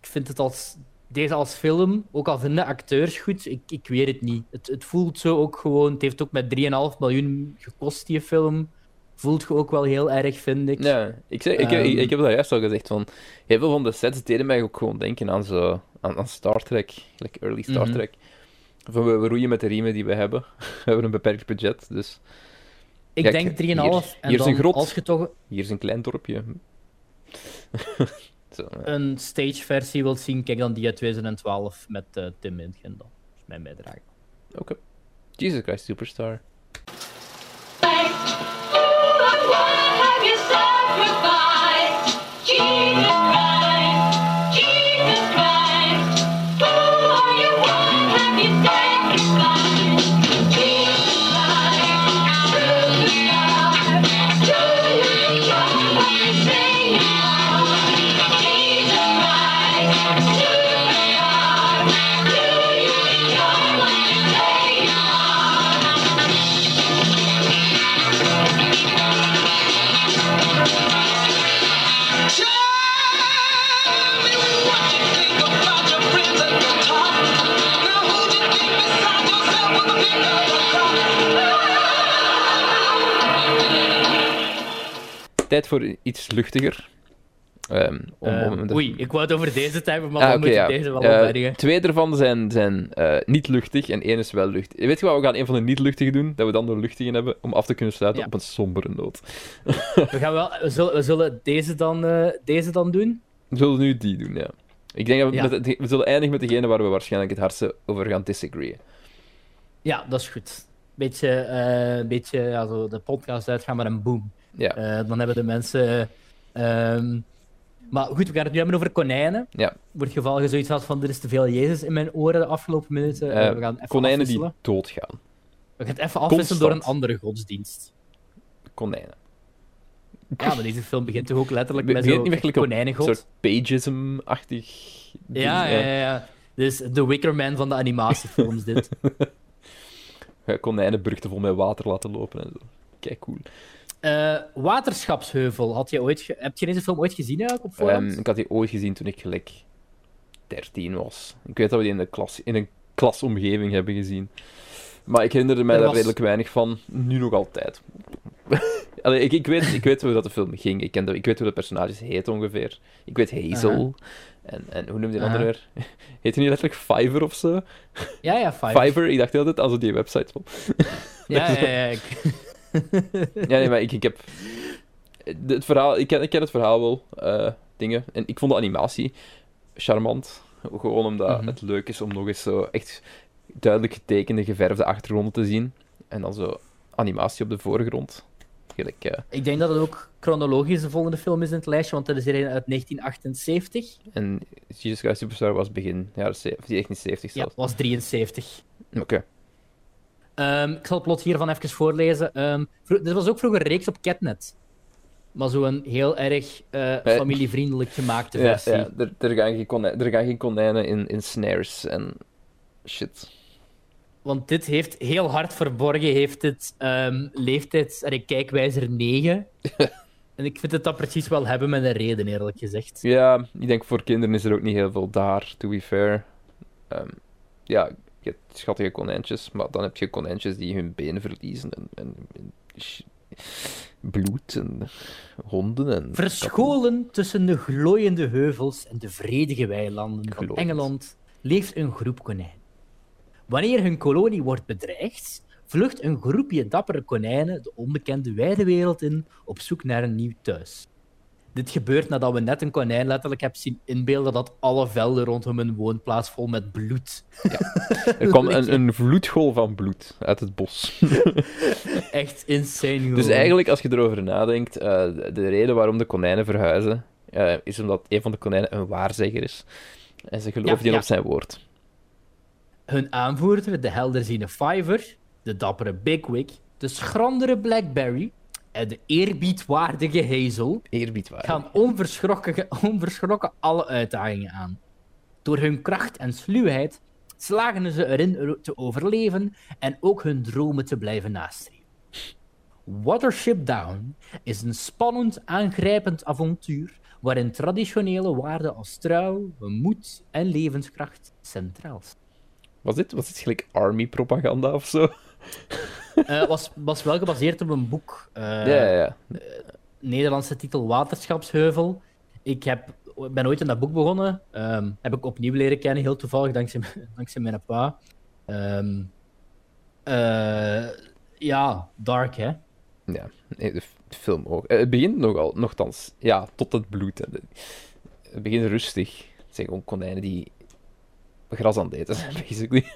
ik vind het als, deze als film, ook al vinden acteurs goed, ik, ik weet het niet. Het, het voelt zo ook gewoon. Het heeft ook met 3,5 miljoen gekost, die film voelt je ook wel heel erg, vind ik.
Ja, ik, zeg, ik, ehm. ik, heb dat juist al gezegd. Van, heel veel van de sets deden mij ook gewoon denken aan, zo, aan, aan Star Trek, like early Star mhm. Trek. We, we, roeien met de riemen die we hebben. *laughs* we hebben een beperkt budget, dus...
Ik denk 3,5. Hier, en hier is een als je toch...
hier is een klein dorpje.
*laughs* Zo, Een stage-versie wilt zien, kijk dan die uit 2012 met eh, Tim Mintgen dan. Dat is mijn bijdrage.
Oké. Jesus Christ Superstar. tijd voor iets luchtiger.
Um, om, ehm, om Oei, ik wou het over deze tijd, maar ah, moet deze wel uh,
Twee ervan zijn, zijn eh, niet luchtig en één is wel luchtig. Weet je wat, we gaan een van de niet luchtige doen, dat we dan de luchtige hebben, om af te kunnen sluiten op een sombere noot.
we, gaan wel, we zullen, we zullen deze, dan, eh, deze dan doen?
We zullen nu die doen, ja. Ik denk dat we, we zullen eindigen met degene waar we waarschijnlijk het hardste over gaan disagreeen.
Ja, dat is goed. Beetje, beetje ja, de podcast uitgaan met een boom.
Ja.
Eh, dan hebben de mensen. Ehm, maar goed, we gaan het nu hebben over konijnen.
Ja.
Wordt geval zoiets van er is te veel Jezus in mijn oren de afgelopen minuten. Eh, we eh, gaan even konijnen die
doodgaan.
We gaan het even afwisselen door een andere godsdienst.
Konijnen.
Ja, maar deze film begint toch ook letterlijk met zo'n konijnengod. Een soort
pagism-achtig...
Ja, ja, ja, ja. Dus de Wickerman van de animatiefilms, dit.
*laughs* Konijnenburgten vol met water laten lopen en zo. Kijk, cool.
Eh, Waterschapsheuvel, had je ooit ge... heb je deze film ooit gezien eigenlijk op ehm,
ik had die ooit gezien toen ik gelijk 13 was. Ik weet dat we die in, de klas, in een klasomgeving hebben gezien. Maar ik herinnerde mij daar redelijk weinig van, nu nog altijd. *laughs* ik, ik, weet, ik weet hoe dat de film ging, ik, ken ik weet hoe de personages heet ongeveer. Ik weet Hazel, en, en hoe noemde die andere weer? *laughs* Heet hij niet letterlijk Fiverr of zo?
Ja, ja, Fiverr.
Fiverr, ik dacht altijd, als het die website
van. ja,
ja,
ja, ja. *laughs*
*laughs* ja, nee, maar ik, ik heb... Het verhaal, ik, ken, ik ken het verhaal wel, eh, dingen. En ik vond de animatie charmant. Gewoon omdat mhm. het leuk is om nog eens zo echt duidelijk getekende, geverfde achtergronden te zien. En dan zo animatie op de voorgrond. Gelijk, uh...
Ik denk dat het ook chronologisch de volgende film is in het lijstje, want dat is er een uit 1978.
En Jesus Christ Superstar was begin jaren 70, 1970
zelfs. Ja, was 73.
Oké.
Ehm, ik zal het plot hiervan even voorlezen. Um, ehm, dit was ook vroeger een reeks op Catnet. Maar zo'n heel erg eh, eh, familievriendelijk gemaakte versie.
Ja, Er, er, gaan geen er geen in, in snares en shit.
Want dit heeft heel hard verborgen, heeft dit ehm, leeftijds- en kijkwijzer 9. *laughs* en ik vind het dat precies wel hebben met een reden, eerlijk gezegd.
Ja, ik denk voor kinderen is er ook niet heel veel daar, to be fair. ja, je hebt schattige konijntjes, maar dan heb je konijntjes die hun been verliezen en, en, bloed en honden. En
Verscholen tussen de glooiende heuvels en de vredige weilanden van Engeland leeft een groep konijnen. Wanneer hun kolonie wordt bedreigd, vlucht een groepje dappere konijnen de onbekende wijde wereld in op zoek naar een nieuw thuis. Dit gebeurt nadat we net een konijn letterlijk hebben zien inbeelden dat alle velden rondom hun woonplaats vol met bloed. Ja.
Er kwam een, een vloedgolf van bloed uit het bos.
*laughs* Echt insane. Dus
eigenlijk, als je erover nadenkt, eh, de reden waarom de konijnen verhuizen, eh, is omdat een van de konijnen een waarzegger is. En ze geloven ja, op zijn woord.
Hun aanvoerder, de helderziende Fiver, de dappere Bigwig, de schrandere Blackberry, eh, de eerbiedwaardige Hazel
gaan
onverschrokken, alle uitdagingen aan. Door hun kracht en sluwheid slagen ze erin te overleven en ook hun dromen te blijven nastreven. Watership Down is een spannend, aangrijpend avontuur waarin traditionele waarden als trouw, moed en levenskracht centraal staan.
Was dit, was dit gelijk army-propaganda of zo? *laughs*
uh, was, was wel gebaseerd op een boek.
Uh, ja, ja. Eh,
Nederlandse titel Waterschapsheuvel. Ik heb, ben ooit in dat boek begonnen. Ehm, heb ik opnieuw leren kennen, heel toevallig, dankzij, *laughs* dankzij mijn pa. Ehm, ja, dark, hè?
Ja, de film ook. Het begint nogal, nogthans, ja, tot het bloed. Het begint rustig. Het zijn gewoon konijnen die gras aan het eten zijn, *laughs* basically.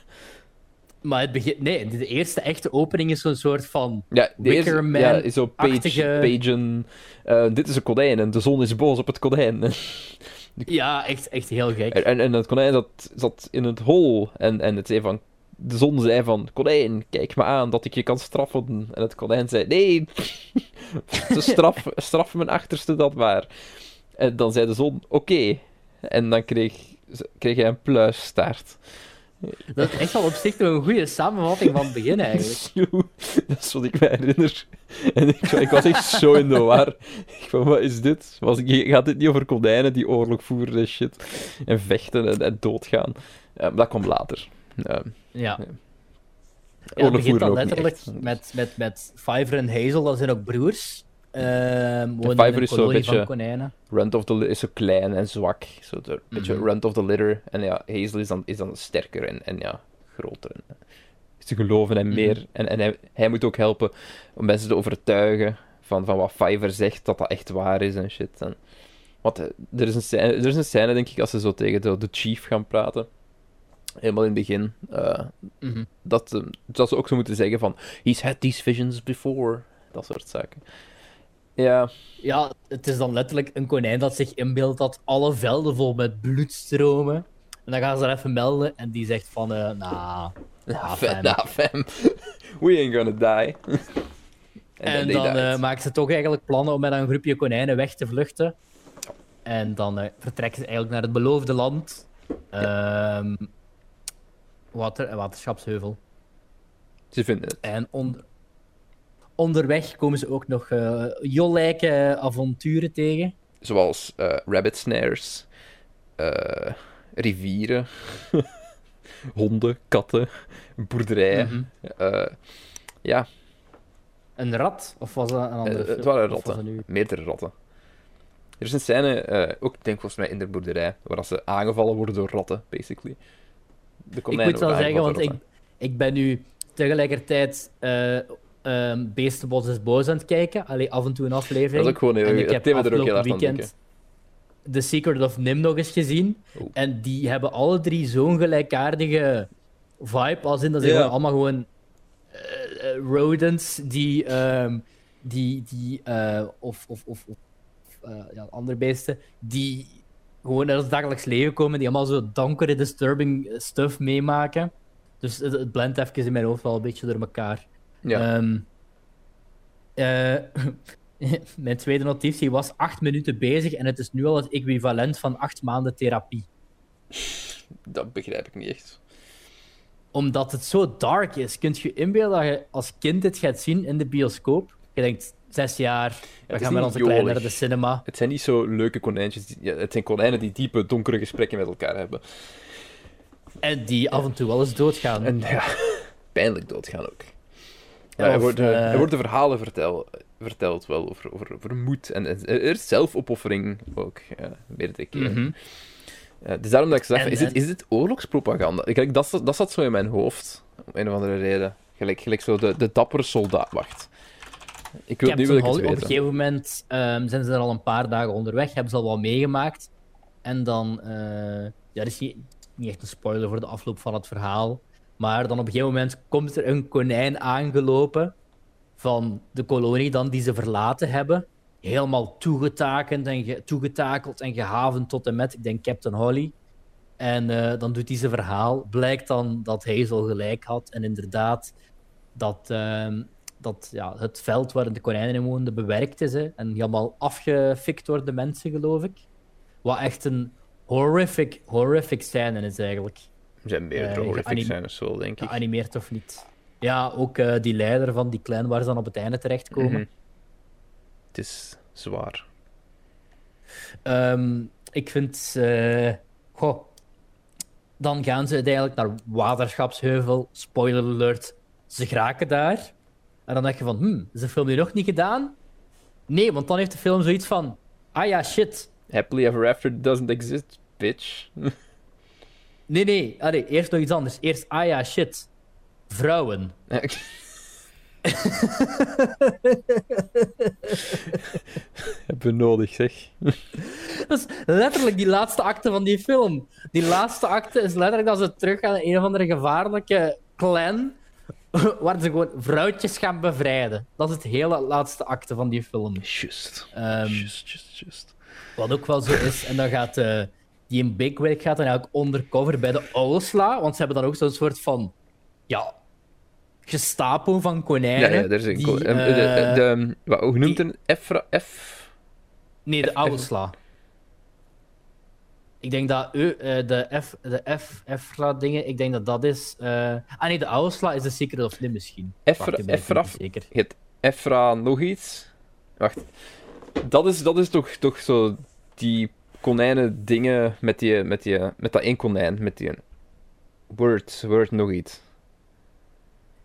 Maar het begin... Nee, de eerste echte opening is zo'n soort van... Ja, de ja, is zo page,
pagen... Eh, dit is een konijn en de zon is boos op het konijn.
*laughs* ja, echt, echt heel gek.
En, en het konijn zat, zat in het hol. En, en het zei van... De zon zei van... Konijn, kijk me aan dat ik je kan straffen. En het konijn zei... Nee! *laughs* Ze straf, straf mijn achterste dat maar. En dan zei de zon... Oké. En dan kreeg, kreeg hij een pluisstaart.
Dat is echt wel op zich een goede samenvatting van het begin, *laughs* eigenlijk.
Dat is wat ik me herinner. En ik, was echt zo in de war. Ik van, wat is dit? Was, gaat dit niet over konijnen die oorlog voeren en shit? En vechten en, doodgaan. dat komt later. Um,
ja. Um. het begint dan letterlijk met, met, met Fiverr en Hazel, dat zijn ook broers. Uh, is
zo'n beetje. Rent of the is zo klein en zwak. Zo beetje mhm. Rent of the Litter. En ja, Hazel is dan, is dan sterker en, en ja, groter. En, te geloven en mhm. meer. En, en hij, moet ook helpen om mensen te overtuigen van, van wat Fiver zegt, dat dat echt waar is en shit. En, want eh, er is, een scène, er is een scène, denk ik, als ze zo tegen de, de chief gaan praten. Helemaal in het begin. Uh, dat, eh, dat ze ook zo moeten zeggen van... He's had these visions before. Dat soort zaken. Ja.
Ja, het is dan letterlijk een konijn dat zich inbeeldt dat alle velden vol met bloed stromen. En dan gaan ze er even melden en die zegt van, uh, nah,
nah, fam. *laughs* We ain't gonna die. *laughs*
en, dan, dan eh, maken ze toch eigenlijk plannen om met een groepje konijnen weg te vluchten. En dan eh, vertrekken ze eigenlijk naar het beloofde land. water Um, water, waterschapsheuvel.
Ze vinden het. En onder
onderweg komen ze ook nog uh, eh, jollijke eh, avonturen tegen.
Zoals uh, rabbit snares, rivieren, *laughs* honden, katten, boerderijen. Mhm. ja.
Een rat? Of was dat een andere Het
waren ratten, meerdere ratten. Er is een scène, ook denk volgens mij in de boerderij, waar ze aangevallen worden door ratten, basically.
ik moet wel zeggen, want ik, ik ben nu tegelijkertijd um, ehm, Beestenbos is boos aan het kijken. Allee, af en toe een aflevering.
Dat ook gewoon ik heb het weekend
The Secret of Nim nog eens gezien. En die hebben alle drie zo'n gelijkaardige vibe. Als in dat ze allemaal gewoon eh, eh, rodents die... Ehm, die, die eh, of, of, of, ja, andere beesten, die gewoon uit het dagelijks leven komen, die allemaal zo donkere, disturbing stuff meemaken. Dus het, het blendt even in mijn hoofd wel een beetje door elkaar.
Ja. Ehm,
eh, *laughs* mijn tweede notitie was acht minuten bezig en het is nu al het equivalent van acht maanden therapie.
Dat begrijp ik niet echt.
Omdat het zo dark is. Kunt je inbeelden dat je als kind dit gaat zien in de bioscoop? Je denkt, zes jaar, we gaan met onze kleine naar de cinema.
Het zijn niet zo leuke konijntjes. het zijn konijnen die diepe, donkere gesprekken met elkaar hebben.
En die af en toe wel eens doodgaan. En
ja, *laughs* pijnlijk doodgaan ook. Ja, er wordt, eh, eh, verhalen vertel, verteld wel over, over, moed en zelfopoffering ook weet meerdere keren. Mm dus daarom dat ik zeg, is, dit, is dit oorlogspropaganda? gelijk dat, dat zat zo in mijn hoofd, om een of andere reden. Gelijk, gelijk zo de, de dappere soldaat. Wacht.
Ik wil, nu wil ik het weten. Op een gegeven moment ehm, zijn ze er al een paar dagen onderweg, hebben ze al wat meegemaakt. En dan... Eh, ja, dat is niet echt een spoiler voor de afloop van het verhaal. Maar dan op een gegeven moment komt er een konijn aangelopen van de kolonie dan die ze verlaten hebben. Helemaal toegetakend en toegetakeld en gehavend tot en met, ik denk, Captain Holly. En eh, dan doet hij zijn verhaal. Blijkt dan dat Hazel gelijk had. En inderdaad, dat, ehm, dat ja, het veld waarin de konijnen in woonden bewerkt is. en helemaal afgefikt door de mensen, geloof ik. Wat echt een horrific, horrific scène is eigenlijk. Er zijn
meerdere uh, horrific scènes wel, denk ik.
Geanimeerd of niet. Ja, ook eh, die leider van die klein waar ze dan op het einde terechtkomen. Mm
Het is zwaar.
Ehm, ik vind... goh, dan gaan ze uiteindelijk naar Waterschapsheuvel. Spoiler alert, ze geraken daar. En dan denk je van, hmm, is de film nu nog niet gedaan? Nee, want dan heeft de film zoiets van... Ah ja, shit.
Happily Ever After doesn't exist, bitch. *laughs*
Nee, nee. Allee, eerst nog iets anders. Eerst, ah ja, shit. Vrouwen. Okay. *laughs*
Heb je nodig, zeg. *laughs*
Dat is letterlijk die laatste acte van die film. Die laatste acte is letterlijk dat ze terug gaan naar een of andere gevaarlijke clan. *laughs* Waar ze gewoon vrouwtjes gaan bevrijden. Dat is het hele laatste acte van die film.
Just. Um, just, just, just.
Wat ook wel zo is, en dan gaat. Eh, die in Big Wig gaat en eigenlijk undercover bij de Ousla. Want ze hebben dan ook zo'n soort van. Ja, gestapel van konijnen.
Ja, ja is een eh, eh, de, wat, Hoe noemt een F, F?
Nee, de Ousla. Ik denk dat e, eh, de F, de F, Efra dingen, ik denk dat dat is. Ah nee, de Ausla is de Secret of Nim misschien.
Efra, zeker. Het Efra nog iets? Wacht. Dat is, dat is toch, toch zo die konijnen dingen met, die, met, die, met dat één konijn, met die... Word, word nog iets.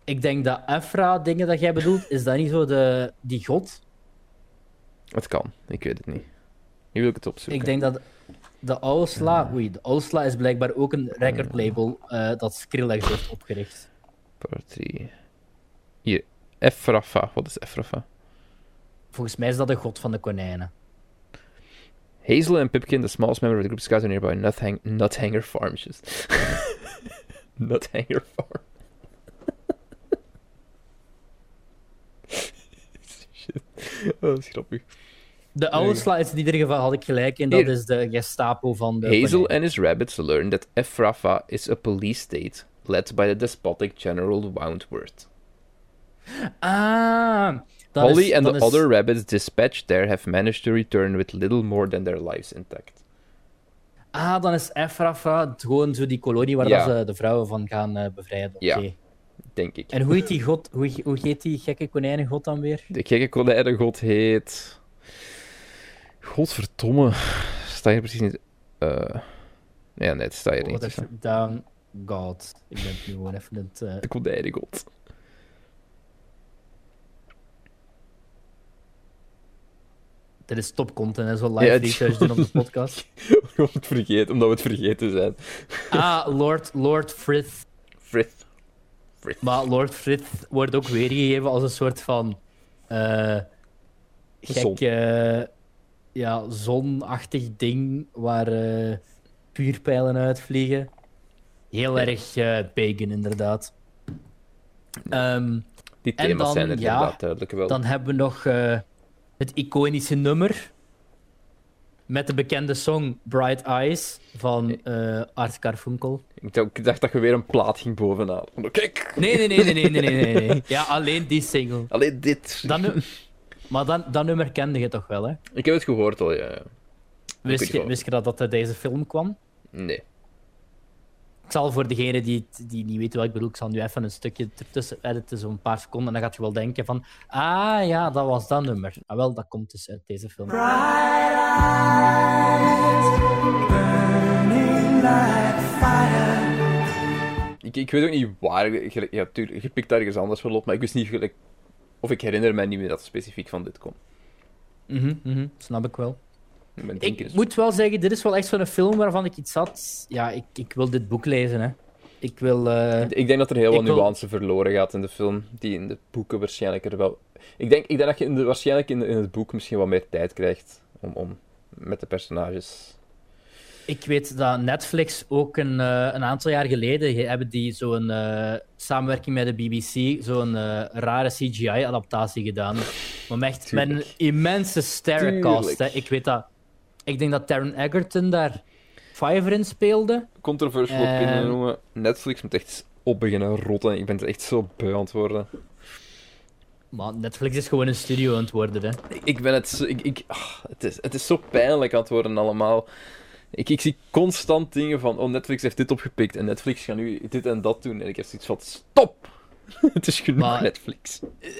Ik denk dat Afra dingen dat jij bedoelt, is dat niet zo de, die god?
Het kan, ik weet het niet. Nu wil
ik
het opzoeken.
Ik denk dat de Osla, hmm. oei, de is blijkbaar ook een recordlabel hmm. uh, eh, dat Skrillex heeft opgericht.
Partie Hier, Efrafa, wat is Efrafa?
Volgens mij is dat de god van de konijnen.
Hazel and Pipkin, the smallest member of the group, scouts a nearby Nuthang- *laughs* Nuthanger farm. Just Nuthanger farm. Oh, is grappig.
De oude slides in ieder geval had ik gelijk en dat is de Gestapo van de.
Hazel planeet.
and
his rabbits learn that Ephrafa is a police state led by the despotic General Woundworth.
Ah,
Polly and the other rabbits dispatched there have managed to return with little more than their lives intact.
Ah, dan is Efrafa gewoon zo die kolonie waar dat ze de vrouwen van gaan eh, bevrijden. Ja,
denk ik.
En hoe heet die god, hoe, hoe heet die gekke konijnengod dan weer?
De gekke konijnengod heet... Godverdomme. Sta je precies niet... Eh, ja, nee, sta je God
niet. Down God. Ik ben nu gewoon even het...
Uh... De konijnengod.
dat is topcontent, en zo live ja, research doen op de podcast. *laughs*
Om het vergeten, omdat we het vergeten zijn.
ah, Lord, Lord Frith.
Frith.
Maar Lord Frith wordt ook weergegeven als een soort van... Uh, eh,
gek... Eh,
ja, zonachtig ding waar uh, puurpijlen uitvliegen. Heel erg pagan, inderdaad. Ehm,
Die thema's dan, zijn er inderdaad duidelijk wel.
Dan hebben we nog het iconische nummer met de bekende song Bright Eyes van uh, Art Carfunkel.
Ik dacht dat je weer een plaat ging bovenaan. Nee,
nee, nee, nee, nee, nee, nee, *laughs* Ja, alleen die single.
Alleen dit.
maar dan, dat nummer kende je toch wel, hè?
Ik heb het gehoord al, ja.
Wist je, wist je dat, dat uit deze film kwam?
Nee.
Ik zal voor degenen die, die niet weten welk ik bedoel, ik zal nu even een stukje ertussen editen, zo'n paar seconden. En dan gaat je wel denken van, ah ja, dat was dat nummer. Ah wel, dat komt dus uit deze film.
Ik, weet ook niet waar, ja, tuurlijk, je pikt ergens anders verloopt, op, maar ik wist niet gelijk, of ik herinner me niet meer dat specifiek van dit komt.
mm mhm, snap ik wel. Ik moet wel zeggen, dit is wel echt zo'n film waarvan ik iets had. Ja, ik, ik wil dit boek lezen. Hè. Ik wil. Eh,
ik denk dat er heel wat wil... nuance verloren gaat in de film, die in de boeken waarschijnlijk er wel. Ik denk, ik denk dat je in de, waarschijnlijk in, in het boek misschien wat meer tijd krijgt om, om met de personages.
Ik weet dat Netflix ook een, eh, een aantal jaar geleden hebben die zo'n uh, samenwerking met de BBC zo'n rare CGI-adaptatie gedaan. Maar echt met een immense sterrencast. Ik weet dat ik denk dat Taron Egerton daar Fiver in speelde.
Controversial uh, opinion noemen. Netflix moet echt op beginnen rotten. Ik ben het echt zo beu aan het worden.
Maar Netflix is gewoon een studio aan het worden, hè?
Ik ben het... Zo, ik, ik, ah, het, is, het is zo pijnlijk aan het worden allemaal. Ik, ik zie constant dingen van... Oh, Netflix heeft dit opgepikt en Netflix gaat nu dit en dat doen. En ik heb zoiets van... Stop! *laughs* het is genoeg maar Netflix. Eh,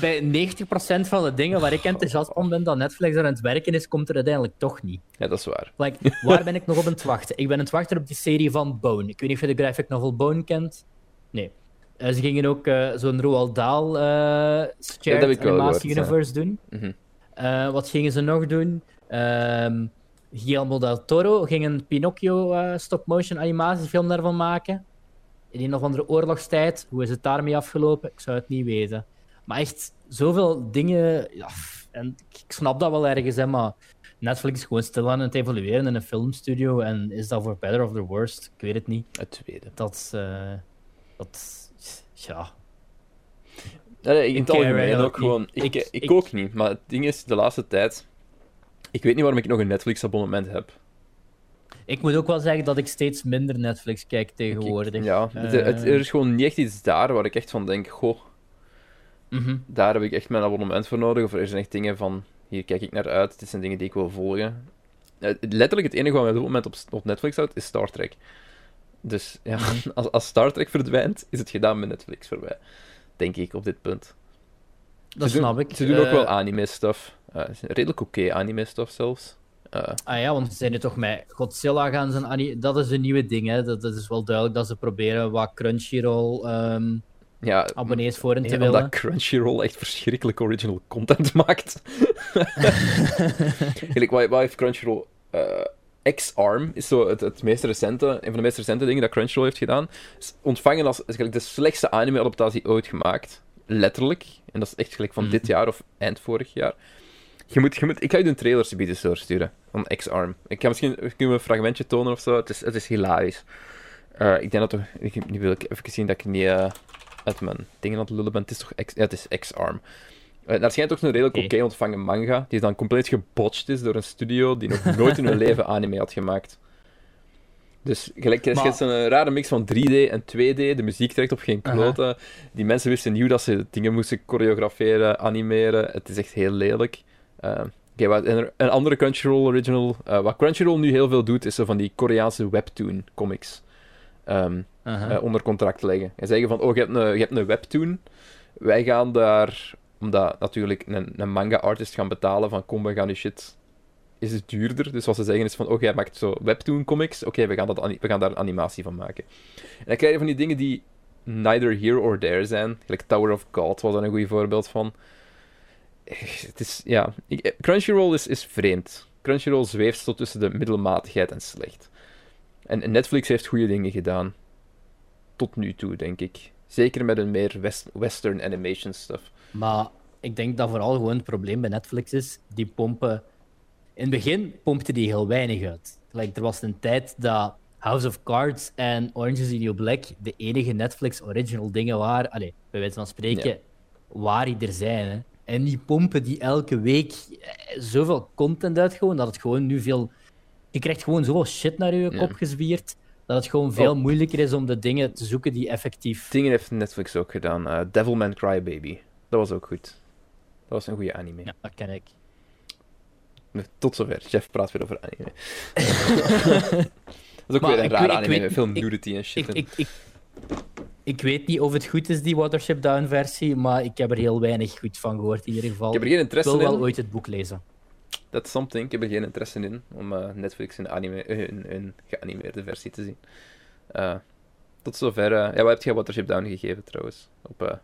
bij 90% van de dingen waar ik enthousiast om ben dat Netflix aan het werken is, komt er uiteindelijk toch niet.
Ja, dat is waar.
Like, waar ben ik nog op aan het wachten? Ik ben aan het wachten op die serie van Bone. Ik weet niet of je de graphic novel Bone kent. Nee. Eh, ze gingen ook eh, zo'n Roald Dahl uh, Animatie Universe doen. Mhm. wat gingen ze nog doen? Ehm, Guillermo del Toro ging een Pinocchio stop-motion animatiefilm daarvan maken in een of andere oorlogstijd. Hoe is het daarmee afgelopen? Ik zou het niet weten. Maar echt zoveel dingen. Ja, en ik snap dat wel ergens, hè, maar Netflix is gewoon stil aan het evolueren in een filmstudio. En is dat voor better of the worst? Ik weet het niet.
Het tweede.
Dat. Eh, dat.
Ja. Eh, in het eh, algemeen ook gewoon. Ik, ik, ik, ook niet. Maar het ding is, de laatste tijd. Ik weet niet waarom ik nog een Netflix-abonnement heb.
Ik moet ook wel zeggen dat ik steeds minder Netflix kijk tegenwoordig.
ja, het, eh, er is gewoon niet echt iets daar waar ik echt van denk, goh, mhm. daar heb ik echt mijn abonnement voor nodig. Of er zijn echt dingen van, hier kijk ik naar uit, dit zijn dingen die ik wil volgen. Eh, letterlijk het enige wat ik op dit moment op, Netflix houdt, is Star Trek. Dus ja, mhm. *laughs* als, als Star Trek verdwijnt, is het gedaan met Netflix voor mij. Denk ik, op dit punt.
Dat
ze snap
doen, ik.
Ze doen ook eh, wel anime-stuff. Uh, redelijk oké anime-stuff zelfs.
Eh, ah ja, want ze zijn nu toch met Godzilla gaan ze... Dat is een nieuwe ding, hè. Dat, is wel duidelijk dat ze proberen wat Crunchyroll... Ehm,
ja,
abonnees voor hen te willen.
Dat Crunchyroll echt verschrikkelijk original content *laughs* maakt. Eigenlijk, *laughs* wat, heeft Crunchyroll... Uh, X-Arm is zo het, meest recente, een van de meest recente dingen dat Crunchyroll heeft gedaan. Is ontvangen als is de slechtste anime-adaptatie ooit gemaakt. Letterlijk. En dat is echt gelijk van mhm. dit jaar of eind vorig jaar. Je moet, je moet, ik ga je een trailer bieden sturen van X-Arm. Ik ga misschien kunnen we een fragmentje tonen of zo. Het is, het is hilarisch. Eh, ik denk dat Ik, nu wil ik even zien dat ik niet uh, uit mijn dingen aan het lullen ben. Het is toch X, ja, het is X-Arm. Uh, daar schijnt toch een redelijk oké ontvangen manga, die dan compleet gebotcht is door een studio die nog *laughs* nooit in hun leven anime had gemaakt. Dus gelijk, er is een rare mix van 3D en 2D, de muziek trekt op geen kloten. Die mensen wisten nieuw dat ze dingen moesten choreograferen, animeren. Het is echt heel lelijk. Eh, okay, wat, een andere Crunchyroll original. Eh, wat Crunchyroll nu heel veel doet, is ze van die Koreaanse webtoon comics ehm, eh, onder contract leggen. En zeggen van, oh, je hebt, een, je hebt een webtoon. Wij gaan daar, omdat natuurlijk een, een manga-artist gaan betalen van, kom, we gaan die shit... Is het duurder? Dus wat ze zeggen is van, oh, jij maakt zo webtoon comics. Oké, okay, gaan we, we gaan daar een animatie van maken. En dan krijg je van die dingen die neither here or there zijn. Like Tower of God was daar een goed voorbeeld van het is, ja. Eh, Crunchyroll is, is vreemd. Crunchyroll zweeft tot tussen de middelmatigheid en slecht. En, Netflix heeft goede dingen gedaan. Tot nu toe, denk ik. Zeker met een meer west, western animation stuff.
Maar ik denk dat vooral gewoon het probleem bij Netflix is, die pompen... In het begin pompte die heel weinig uit. Like, er was een tijd dat House of Cards en Orange is the New Black de enige Netflix original dingen waren, Allee, bij wijze van spreken, waar die er zijn. Hè. En die pompen die elke week eh, zoveel content uit gewoon, dat het gewoon nu veel... Je krijgt gewoon zoveel shit naar je kop ja. dat het gewoon veel oh. moeilijker is om de dingen te zoeken die effectief...
Dingen heeft Netflix ook gedaan. Uh, eh, Devilman Crybaby. Dat was ook goed. Dat was een goede anime. Ja,
dat ken ik.
Tot zover. Jeff praat weer over anime. *laughs* *laughs* dat is ook weer een rare anime. Veel nudity en shit. Ik, ik,
ik weet niet of het goed is, die Watership Down-versie, maar ik heb er heel weinig goed van gehoord in ieder geval. Ik
heb
er
geen interesse
in. wil wel ooit het boek lezen.
Dat is something. Ik heb er geen interesse in om eh, Netflix een, anime, een, eh, geanimeerde versie te zien. Eh, tot zover. ja, wat heb jij Watership Down gegeven trouwens? Op,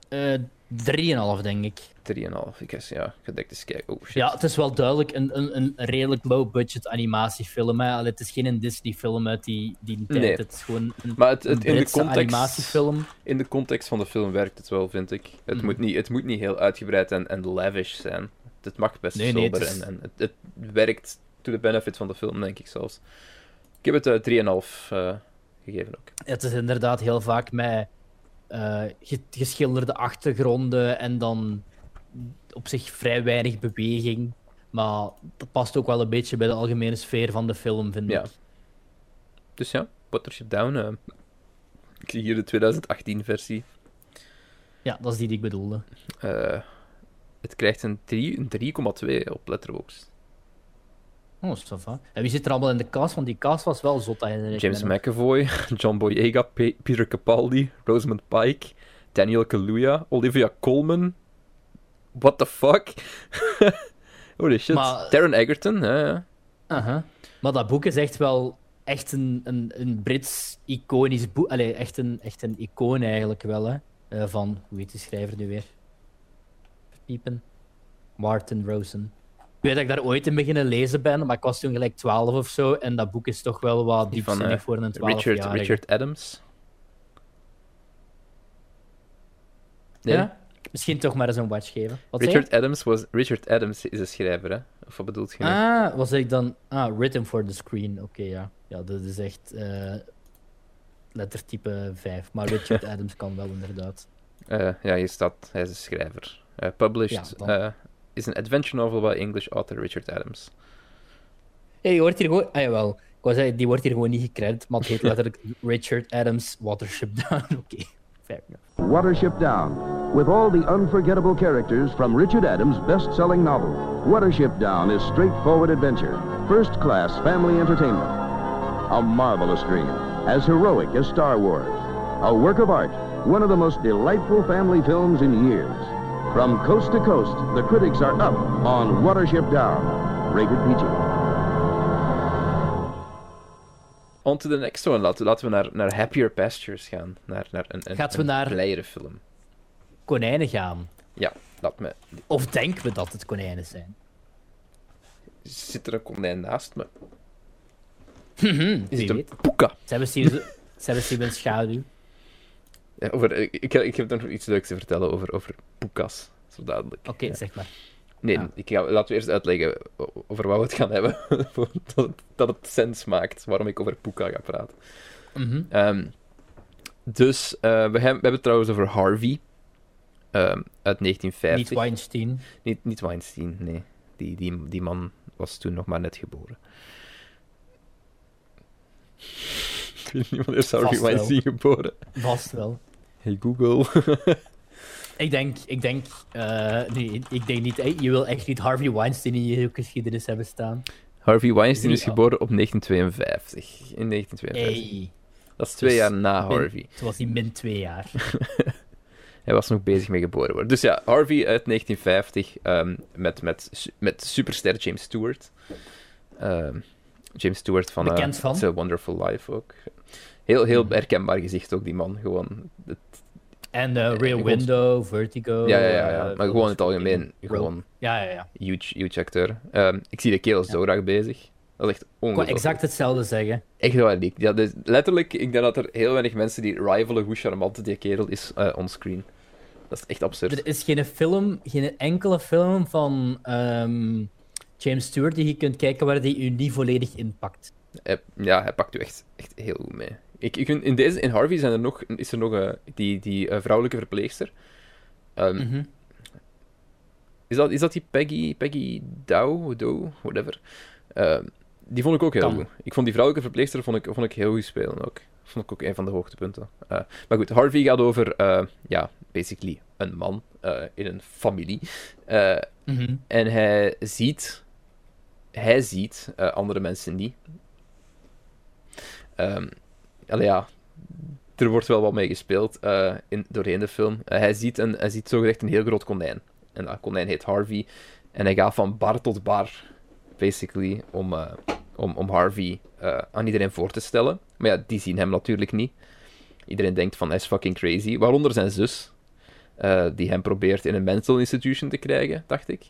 3,5 denk ik.
3,5, ik guess, ja. Gedekt kijken. Oh, shit. Ja,
het is wel duidelijk een, een, een redelijk low-budget animatiefilm. Hè. het is geen Disney-film uit die, die tijd. Het is gewoon een, maar het, het, in de context, animatiefilm.
In de context van de film werkt het wel, vind ik. Het, hmm. moet, niet, het moet niet heel uitgebreid en, en lavish zijn. Het mag best sober en, en het, het, werkt to the benefit van de film, denk ik zelfs. Ik heb het uh, 3,5 uh, gegeven ook.
Het is inderdaad heel vaak mij eh, geschilderde achtergronden en dan op zich vrij weinig beweging. Maar dat past ook wel een beetje bij de algemene sfeer van de film, vind ja. ik.
Dus ja, Pottership Down. Eh. ik zie hier de 2018-versie.
Ja, dat is die die ik bedoelde.
Eh, het krijgt een 3,2 op Letterboxd.
Oh, En wie zit er allemaal in de cast? Want die cast was wel zot eigenlijk.
James McAvoy, *laughs* John Boyega, Peter Capaldi, Rosamund Pike, Daniel Kaluuya, Olivia Colman. What the fuck? *laughs* Holy shit. Maar... Egerton,
ja, ja. Maar dat boek is echt wel echt een, een, Brits iconisch boek. Allee, echt een, echt een icoon eigenlijk wel, hè. Eh, van, hoe heet de schrijver nu weer? Piepen. Martin Rosen weet dat ik daar ooit in beginnen lezen ben, maar ik was toen gelijk 12 of zo. En dat boek is toch wel wat diepzinnig eh, voor een
12 Richard, Richard Adams?
Ja? Misschien toch maar eens een watch geven. Wat
Richard, Adams was, Richard Adams is een schrijver, hè? Of
wat
bedoelt
je? Nou? Ah, was ik dan. Ah, Written for the Screen. Oké, ja. Ja, dat is echt eh, lettertype 5. Maar Richard *laughs* Adams kan wel inderdaad.
Eh, ja, hier staat. Hij is een schrijver. published is an adventure novel by English author Richard Adams.
Ja, je hoort hier gewoon... Ah, jawel. Ik wou zeggen, die wordt hier gewoon niet gecredit, maar het heet letterlijk Richard Adams Watership Down. Oké, *laughs* okay. fair enough. Watership Down, with all the unforgettable characters from Richard Adams' best-selling novel. Watership Down is straightforward adventure, first-class family entertainment. A marvelous dream, as heroic as Star
Wars. A work of art, one of the most delightful family films in years. From coast to coast, the critics are up on Watership Down, rated PG. On to the next one. Laten, we naar, naar Happier Pastures gaan. Naar, naar een, een,
Gaat naar... blijere
film.
Konijnen gaan.
Ja, laat me...
Of denken we dat het konijnen zijn?
Zit er een konijn naast me?
Mhm, Is
het een poeka?
Ze hebben Steven schaduw
over, ik, ik heb nog iets leuks te vertellen over, over Poekas,
zo Oké, zeg maar.
Nee, ah. ik ga, laten we eerst uitleggen over wat we het gaan hebben. *laughs* dat, het, dat het sens maakt waarom ik over Poeka ga praten.
Mhm.
Ehm, dus eh, we, hebben, we hebben het trouwens over Harvey ehm, uit
1950. Niet Weinstein.
Niet, niet Weinstein, nee. Die, die, die man was toen nog maar net geboren. ik weet niet wanneer Harvey Weinstein geboren.
Vast wel.
Hey Google.
*laughs* ik denk, ik denk, eh, ik denk niet, eh, je wil echt niet Harvey Weinstein in je geschiedenis hebben staan.
Harvey Weinstein is geboren op 1952. In 1952. Hey. Dat is twee dus jaar na Harvey.
Toen was
hij
min twee jaar. *laughs*
hij was nog bezig mee geboren worden. Dus ja, Harvey uit 1950 ehm, met, met, met superster James Stewart. Ehm, James Stewart van, uh, Wonderful Life ook. Heel, heel mhm. herkenbaar gezicht ook, die man.
Gewoon.
Het,
en uh, Rear Window, Vertigo.
Ja, ja, ja. Eh, maar gewoon in het algemeen. Gewoon
ja, ja, ja.
Huge, huge acteur. Ehm, ik zie de kerel zo graag bezig. Dat is echt ongelooflijk.
Ik exact hetzelfde zeggen.
Echt waar, niet. Ja, dus letterlijk, ik denk dat er heel weinig mensen die rivalen hoe charmant die kerel is uh, eh, onscreen. Dat is echt absurd.
Er is geen film, geen enkele film van ehm, James Stewart die je kunt kijken waar hij u niet volledig inpakt.
Ja, hij pakt u echt, echt heel goed mee. Ik, ik in, deze, in Harvey zijn er nog, is er nog eh, die, die eh, vrouwelijke verpleegster. Ehm, mhm. is, dat, is dat die Peggy, Peggy Dow, whatever? Ehm, die vond ik ook heel goed. Ik vond die vrouwelijke verpleegster vond ik, vond ik heel goed spelen ook. Vond ik ook een van de hoogtepunten. Eh, maar goed, Harvey gaat over, ja, basically een man in een familie. Mhm. En hij ziet, hij ziet andere mensen niet. Um, Allee, ja, er wordt wel wat mee gespeeld eh, in, doorheen de film. Eh, hij, ziet een, ziet zogezegd een heel groot konijn. En dat konijn heet Harvey. En hij gaat van bar tot bar, basically, om, eh, om, om Harvey aan iedereen voor te stellen. Maar ja, die zien hem natuurlijk niet. Iedereen denkt van, hij is fucking crazy. Waaronder zijn zus, die hem probeert in een mental institution te krijgen, dacht ik.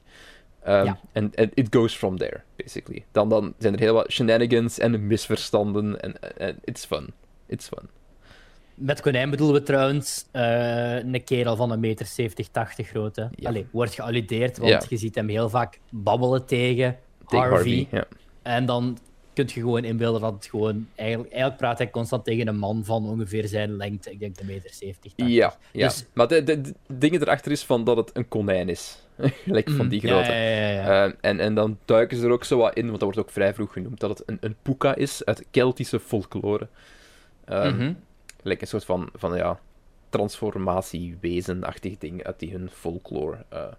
Um, en, it goes from there, basically. Dan, dan zijn er heel wat shenanigans en misverstanden. en it's fun. It's
Met konijn bedoelen we trouwens eh, een kerel van een meter 70, 80 groot. Allee, wordt gealludeerd, want je ziet hem heel vaak babbelen tegen, tegen ja. En dan kun je gewoon inbeelden dat het gewoon... Eigenlijk, eigenlijk praat hij constant tegen een man van ongeveer zijn lengte. Ik denk de meter
70, 80. Ja, ja. Dus... maar de, dingen erachter is van dat het een konijn is. *laughs* Gelijk van mm, die grote.
Eh,
en, en dan duiken ze er ook zo wat in, want dat wordt ook vrij vroeg genoemd, dat het een, een puka is uit Keltische folklore. Um, een soort van, van ja, transformatiewezenachtig ding uit die hun folklore. Eh,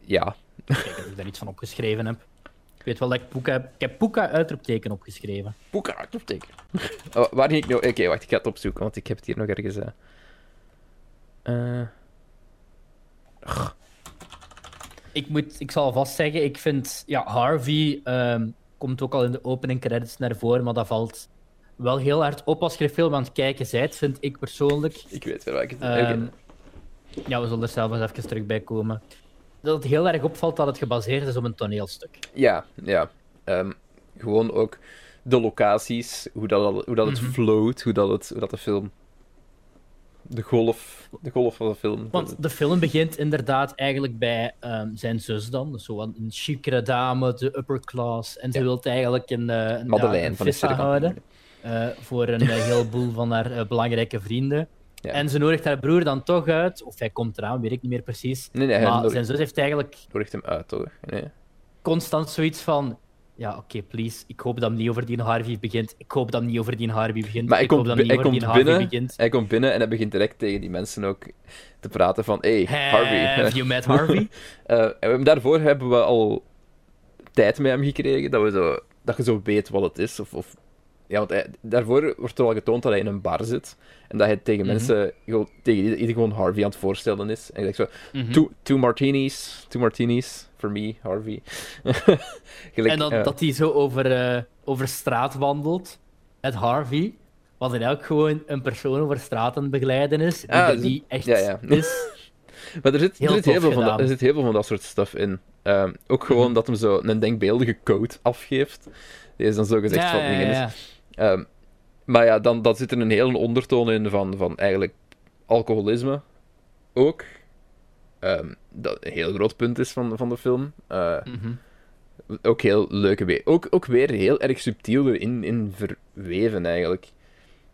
ja.
Ik weet dat ik daar iets van opgeschreven heb. Ik weet wel dat ik heb Ik heb Poeka uitroepteken opgeschreven.
Poeka uitroepteken? *laughs* Oh, waar ging ik nou... Oké, wacht. Ik ga het opzoeken, want ik heb het hier nog ergens... Eh. Eh,
ik, moet, ik zal vast zeggen, ik vind... Ja, Harvey ehm, komt ook al in de opening credits naar voren, maar dat valt wel heel hard op als je de film aan het kijken bent, vind ik persoonlijk.
Ik weet wel waar ik het um,
Ja, we zullen er zelf eens even terug bij komen. Dat het heel erg opvalt dat het gebaseerd is op een toneelstuk.
Ja, ja. Ehm, gewoon ook de locaties, hoe dat, hoe dat het mm float, hoe dat, het, dat de film. De golf, de golf van de film.
Want de film begint inderdaad eigenlijk bij ehm, zijn zus dan. Dus zo een chicere dame, de upper class. En ze ja. wil eigenlijk een, uh, Madeleine, van houden. Eh, voor een eh, heleboel van haar eh, belangrijke vrienden. En ze nodigt haar broer dan toch uit, of hij komt eraan, weet ik niet meer precies. maar zijn zus heeft eigenlijk.
Nodigt hem uit, toch? Nee.
Constant zoiets van: ja, oké, please. Ik hoop dat hem niet over die Harvey begint. Ik hoop dat hem niet over die Harvey begint.
Maar ik, hoop dat niet Harvey begint. Hij komt binnen en hij begint direct tegen die mensen ook te praten van... Hey, Harvey.
Have you met Harvey? *laughs*
en daarvoor hebben we al tijd met hem gekregen. Dat, we zo, dat je zo weet wat het is. Of, of ja, want eh, daarvoor wordt er wel getoond dat hij in een bar zit. En dat hij tegen mhm. mensen, tegen iedereen gewoon Harvey aan het voorstellen is. En ik denk zo, mhm. two, two martinis, two martinis, for me, Harvey.
*laughs* en dat dat hij zo over, eh, over straat wandelt, met Harvey. Wat in elk gewoon een persoon over straat aan begeleiden is, die ah, dus- echt ja, ja. *laughs* is.
maar er zit heel, er zit heel veel van dat, heel veel van dat soort stuff in. Ehm, ook gewoon mhm. dat hem zo een denkbeeldige code afgeeft. Die is dan zo gezegd ja, van... Ehm, maar ja, dan, dan zit er een hele ondertoon in van, van eigenlijk alcoholisme ook. Um, dat een heel groot punt is van, van de film. Eh, mhm. Ook heel leuke weer. Ook, ook weer heel erg subtiel erin in verweven eigenlijk.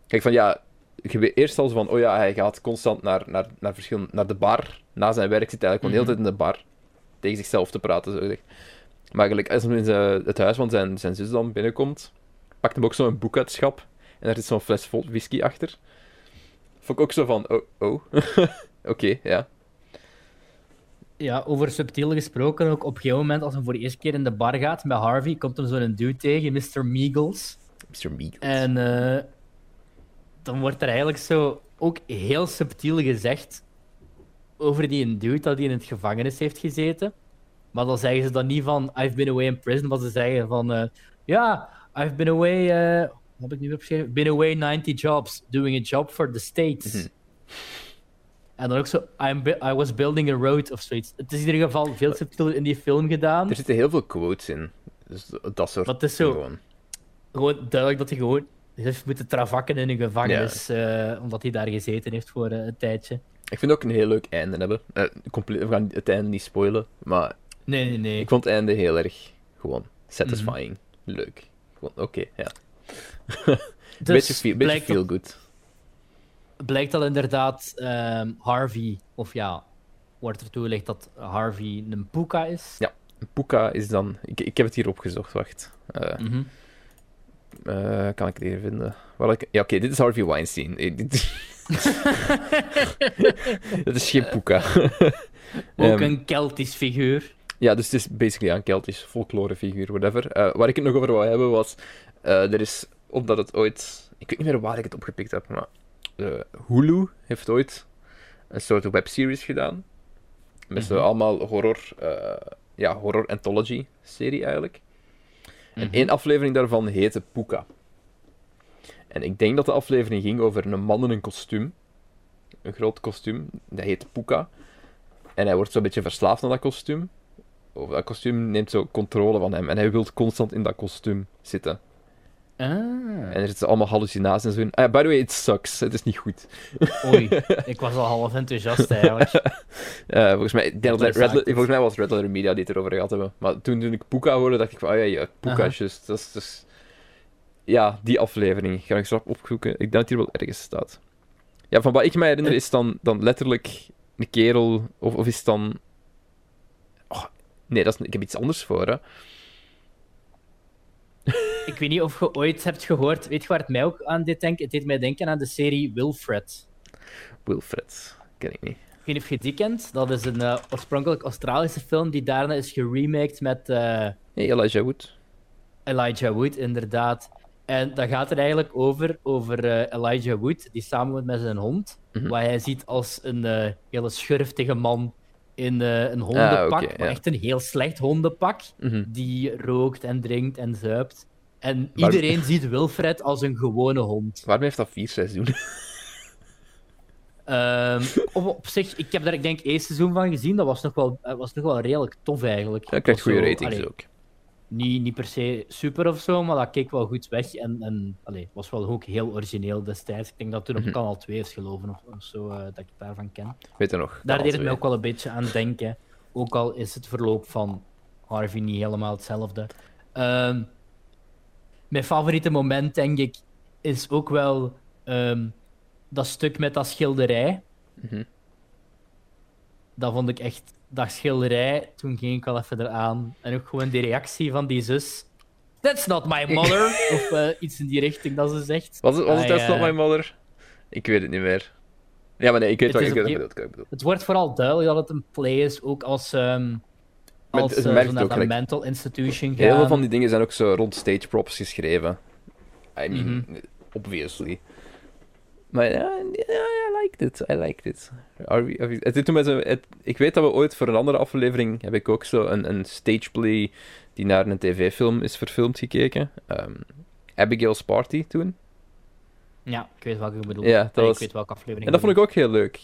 Kijk, van ja, je weet eerst al van, oh ja, hij gaat constant naar, naar, naar, verschillende, naar de bar. Na zijn werk zit hij eigenlijk gewoon de hele mhm. tijd in de bar. Tegen zichzelf te praten, zo zeg. Maar eigenlijk, als hij in het huis van zijn, zijn zus dan binnenkomt, pakte hem ook zo'n boek uit schap. En daar zit zo'n fles vol whisky achter. Vond ik ook zo van, oh, oh. *laughs* Oké, ja.
Ja, over subtiel gesproken ook. Op een gegeven moment, als hij voor de eerste keer in de bar gaat met Harvey, komt hem zo'n dude tegen, Mr. Meagles.
Mr. Meagles.
En eh, dan wordt er eigenlijk zo ook heel subtiel gezegd over die dude dat hij in het gevangenis heeft gezeten. Maar dan zeggen ze dan niet van, I've been away in prison, maar ze zeggen van, eh, ja, I've been away, eh, wat heb ik nu opgeschreven? Been away 90 jobs, doing a job for the States. Mhm. En dan ook zo, I was building a road of zoiets. Het is in ieder geval veel eh, subtieler in die film gedaan.
Er zitten heel veel quotes in. Dus dat
Dat is zo. Gewoon, gewoon duidelijk dat hij gewoon heeft moeten travakken in een gevangenis. Eh, omdat hij daar gezeten heeft voor een tijdje.
Ik vind ook een heel leuk einde hebben. we gaan het einde niet spoilen. Maar.
Nee, nee, nee. Ik
vond het einde heel erg gewoon satisfying. Mhm. Leuk. Oké, ja. *laughs* beetje dus feel, beetje feel good.
Blijkt dat inderdaad ehm, Harvey, of ja, wordt er toegelegd dat Harvey een Poeka is?
Ja, een Poeka is dan. Ik, ik heb het hier opgezocht, wacht. Eh, mhm. eh, kan ik het hier vinden? Welke? Ja, oké, dit is Harvey Weinstein. Eh, *laughs* *laughs* dat is geen Poeka.
Ook ehm, een Keltisch figuur.
Ja, dus het is basically een Keltisch folklorefiguur, whatever. Uh, waar ik het nog over wou hebben was, eh, er is, omdat het ooit, ik weet niet meer waar ik het opgepikt heb, maar eh, Hulu heeft ooit een soort webseries gedaan. Met mm allemaal horror, ja, horror anthology serie eigenlijk. En mhm. één aflevering daarvan heette Puka. En ik denk dat de aflevering ging over een man in een kostuum. Een groot kostuum, dat heet Puka. En hij wordt zo'n beetje verslaafd aan dat kostuum over dat kostuum neemt zo controle van hem. En hij wil constant in dat kostuum zitten.
Ah. En
er zitten allemaal hallucinaties en zo in. Ah, by the way, it sucks. Het is niet goed.
Oei, *laughs* ik was al half enthousiast eigenlijk. *laughs* Eh,
volgens, mij, dat Red, volgens mij was Red Letter Media die het erover gehad hebben. Maar toen, toen ik Puka hoorde, dacht ik van, oh ja, ja dat is dus... Ja, die aflevering. ga ik straks opzoeken. Ik denk dat hier wel ergens staat. Ja, van wat ik me herinner eh. is dan, dan letterlijk een kerel, of, of is dan Nee, dat is, ik heb iets anders voor. *laughs*
Ik weet niet of je ooit hebt gehoord. Weet je waar het mij ook aan dit denken? Het deed mij denken aan de serie Wilfred.
Wilfred, ken ik niet. Ik
weet niet of je die kent. Dat is een eh, oorspronkelijk Australische film die daarna is geremaked met. Eh,
Elijah Wood.
Elijah Wood, inderdaad. En dat gaat er eigenlijk over, over eh, Elijah Wood, die samen met zijn hond, mm wat hij ziet als een hele schurftige man in een ah, hondenpak, maar echt een heel slecht hondenpak, mhm. die rookt en drinkt en zuipt. En iedereen *laughs* ziet Wilfred als een gewone hond.
Waarom heeft dat vier seizoenen? *laughs*
Ehm, op, zich, ik heb daar ik denk één seizoen van gezien. Dat was nog wel, eh, was nog wel redelijk tof eigenlijk.
Dat krijgt goede ratings ook
niet, niet per se super of zo, maar dat keek wel goed weg. En, en was wel ook heel origineel destijds. Ik denk dat toen op mhm. Kanaal 2 is geloven of, zo, eh, dat ik daarvan ken.
Weet je nog?
Daar deed het me ook wel een beetje aan denken. Ook al is het verloop van Harvey niet helemaal hetzelfde. Ehm, mijn favoriete moment, denk ik, is ook wel ehm, dat stuk met dat schilderij. Mhm dat vond ik echt. Dat schilderij, toen ging ik wel even eraan. En ook gewoon die reactie van die zus. That's not my mother. *laughs* of eh, iets in die richting dat ze zegt.
Was het, was het ah, That's not my mother? Ik weet het niet meer. Ja, maar nee, ik weet wat ik, bedoel,
Het wordt vooral duidelijk dat het een play is, ook als. Ehm, als een eh, mental institution gaan. Heel veel
van die dingen zijn ook zo rond stage props geschreven. I mean, mhm. obviously. Maar ja, ja, ik liked I like it. Are we, we... zo, ik weet dat we ooit voor een andere aflevering heb ik ook zo een, een stageplay die naar een tv-film is verfilmd gekeken. Ehm, Abigail's Party toen.
Ja, ik weet welke je bedoelt.
Ja, dat
was... Ik weet welke aflevering.
En dat vond ik ook heel leuk.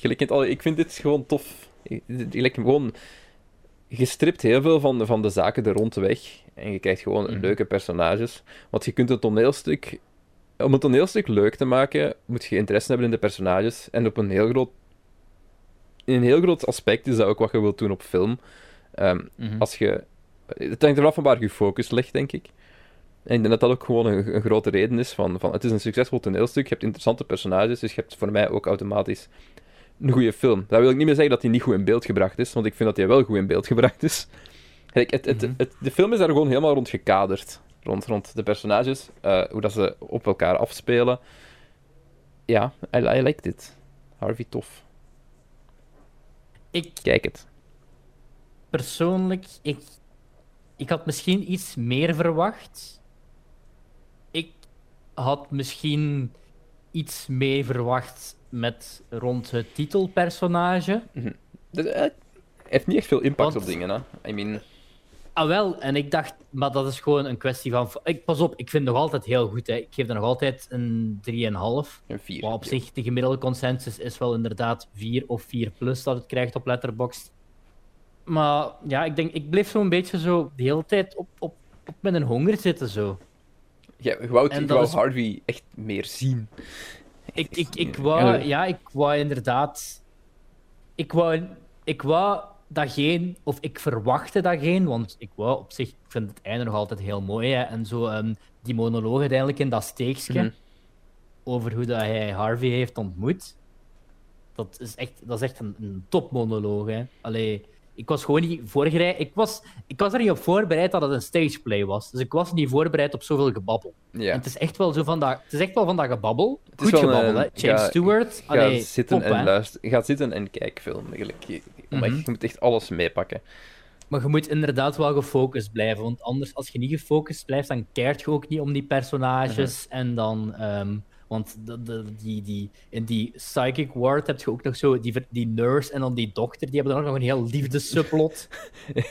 ik vind dit gewoon tof. gewoon... Je stript heel veel van de, van de zaken er rond weg. En je krijgt gewoon mhm. leuke personages. Want je kunt een toneelstuk om het toneelstuk leuk te maken, moet je interesse hebben in de personages. En op een heel groot, in een heel groot aspect is dat ook wat je wilt doen op film. Ehm, mhm. Als je... Het hangt er af van waar je focus ligt, denk ik. En ik denk dat dat ook gewoon een, grote reden is van, van... Het is een succesvol toneelstuk, je hebt interessante personages, dus je hebt voor mij ook automatisch een goede film. Daar wil ik niet meer zeggen dat hij niet goed in beeld gebracht is, want ik vind dat hij wel goed in beeld gebracht is. Kijk, het, het, mhm. de film is daar gewoon helemaal rond gekaderd rond, rond de personages, eh, hoe dat ze op elkaar afspelen. Ja, I, I like dit. Harvey tof.
Ik...
Kijk het.
Persoonlijk, ik, ik had misschien iets meer verwacht. Ik had misschien iets meer verwacht met rond het titelpersonage. Mm
heeft niet echt veel impact op dingen, hè? I mean...
Ah, wel. En ik dacht, maar dat is gewoon een kwestie van. Ik, pas op, ik vind het nog altijd heel goed. Hè. Ik geef er nog altijd een 3,5.
Een 4.
op zich, de gemiddelde consensus is wel inderdaad 4 of 4 plus dat het krijgt op Letterboxd. Maar ja, ik denk, ik bleef zo'n beetje zo de hele tijd op, op, op met een honger zitten. Zo.
Ja, je wou, ik wou Harvey echt meer zien.
Ik, ik, ik wou, ja, ik wou inderdaad. Ik wou, ik wou dat geen, of ik verwachtte dat geen, want ik wou op zich, ik vind het einde nog altijd heel mooi. Hè, en zo ehm, die monoloog uiteindelijk in dat steekje mhm. over hoe dat hij Harvey heeft ontmoet. Dat is echt, dat is echt een, een topmonoloog. Allee, ik was gewoon niet voorbereid. Ik was, ik was er niet op voorbereid dat het een stageplay was. Dus ik was niet voorbereid op zoveel gebabbel. Ja. het is echt wel zo van dat, het is echt wel van dat gebabbel. Het Goed gebabbel, hè? James Stewart. Ga
zitten
en
luisteren. Ga zitten en kijk film. Eigenlijk. Mhm. Je, moet echt alles meepakken.
Maar je moet inderdaad wel gefocust blijven. Want anders, als je niet gefocust blijft, dan keert je ook niet om die personages. Mhm. En dan. Ehm, want de, die, die, in die psychic ward heb je ook nog zo die, die nurse en dan die dokter. Die hebben dan ook nog een heel liefdessubplot.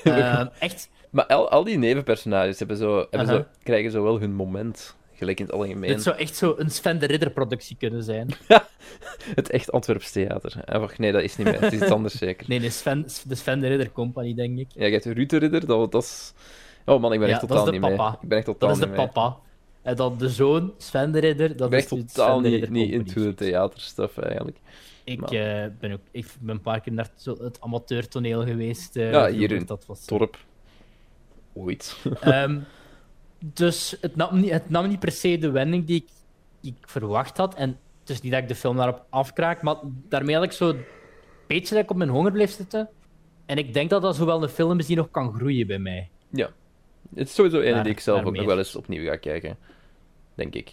uh, *laughs* eh, echt.
Maar al, al die nevenpersonages hebben zo, hebben zo, krijgen zo wel hun moment. Gelijk in het algemeen.
Het zou echt zo een Sven de Ridder-productie kunnen zijn. *laughs*
het echt Antwerps theater. Eh, wacht, nee, dat is niet meer. Het is iets anders *laughs* zeker.
Nee, nee Sven, de Sven de Ridder Company, denk ik.
Ja, je hebt Ruud
de
Ridder, dat,
dat is...
Oh man, ik ben echt totaal niet
meer. Ik ben echt totaal Dat is de papa. En dan de zoon, Sven de Ridder. Dat
ben is totaal Sven niet, niet into de theaterstuff eigenlijk.
Ik, eh, ben ook, ik ben een paar keer naar het, amateurtoneel geweest. Eh,
ja, hier in dat was... Torp. Ooit.
*laughs* Ehm, dus het nam, niet, het nam niet per se de wending die ik, ik verwacht had. En dus niet dat ik de film daarop afkraak, maar daarmee had ik zo een beetje dat op mijn honger bleef zitten. En ik denk dat dat zowel de film is die nog kan groeien bij mij.
Ja. Het is sowieso een die ik zelf ook nog wel eens opnieuw ga kijken denk ik.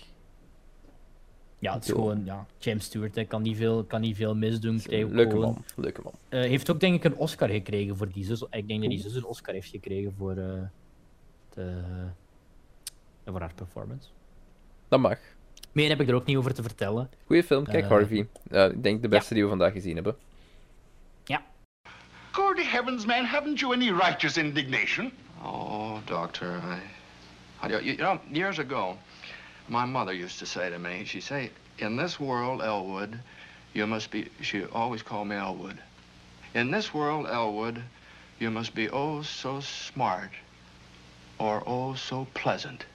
Ja, het is gewoon, ja, James Stewart, hij kan niet veel, kan niet veel misdoen.
Leuke
man,
leuke man.
Eh, heeft ook denk ik een Oscar gekregen voor die zus. Ik denk dat die zus een Oscar heeft gekregen voor, uh, de, eh, voor haar performance.
Dat mag.
Meer heb ik er ook niet over te vertellen.
Goeie film, kijk Harvey. ik denk de beste die we vandaag gezien hebben.
Ja. Gordy heavens, man, haven't you any righteous indignation? Oh, doctor, I... I you know, years ago... my mother used to say to me, she'd say, in this world, Elwood, you must be, she always called me Elwood.
In this world, Elwood, you must be oh so smart or oh so pleasant.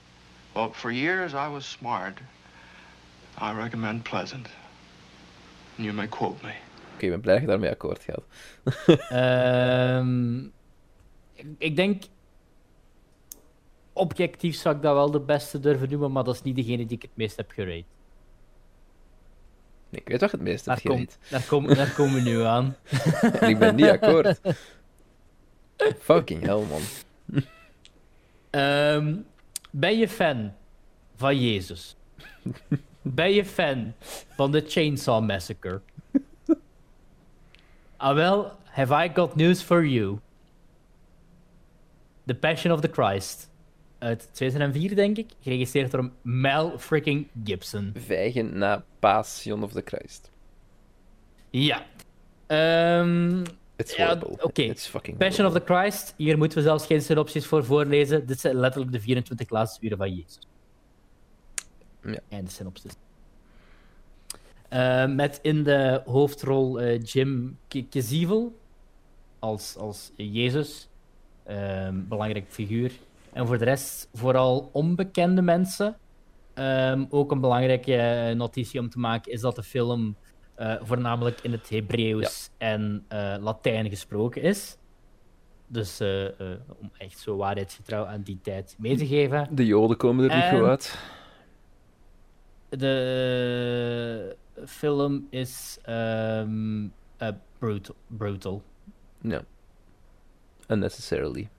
Well, for years I was smart. I recommend pleasant. You may quote me. Oké, okay, ik ben blij dat je daarmee akkoord
gaat. um, ik denk objectief zou ik dat wel de beste durven noemen, maar dat is niet degene die ik het meest heb Nee,
Ik weet toch het meest heb
kom, daar, kom, daar, *laughs* komen we nu aan.
en ik ben niet akkoord. Fucking hell, man.
Ehm, ben je fan van Jezus? Ben je fan van de Chainsaw Massacre? ah wel, have I got news for you. The Passion of the Christ uit 2004, denk ik. Geregisseerd door Mel freaking Gibson.
Vijgen na Passion of the Christ.
Ja.
Um, It's horrible. Ja, It's
fucking
Passion
of the Christ. Hier moeten we zelfs geen synopsis voor voorlezen. Dit zijn letterlijk de 24 laatste uren van Jezus.
Ja.
En de synopsis. Ehm, met in de hoofdrol eh, Jim Kezievel als, als Jezus. Uh, belangrijk figuur. En voor de rest vooral onbekende mensen. Ehm, ook een belangrijke eh, notitie om te maken is dat de film eh, voornamelijk in het Hebreeuws en eh, Latijn gesproken is. Dus om echt zo waarheidsgetrouw aan die tijd mee te geven.
De Joden komen er niet ehm, goed uit.
De film is ehm, brutal. brutal.
Ja. Unnecessarily.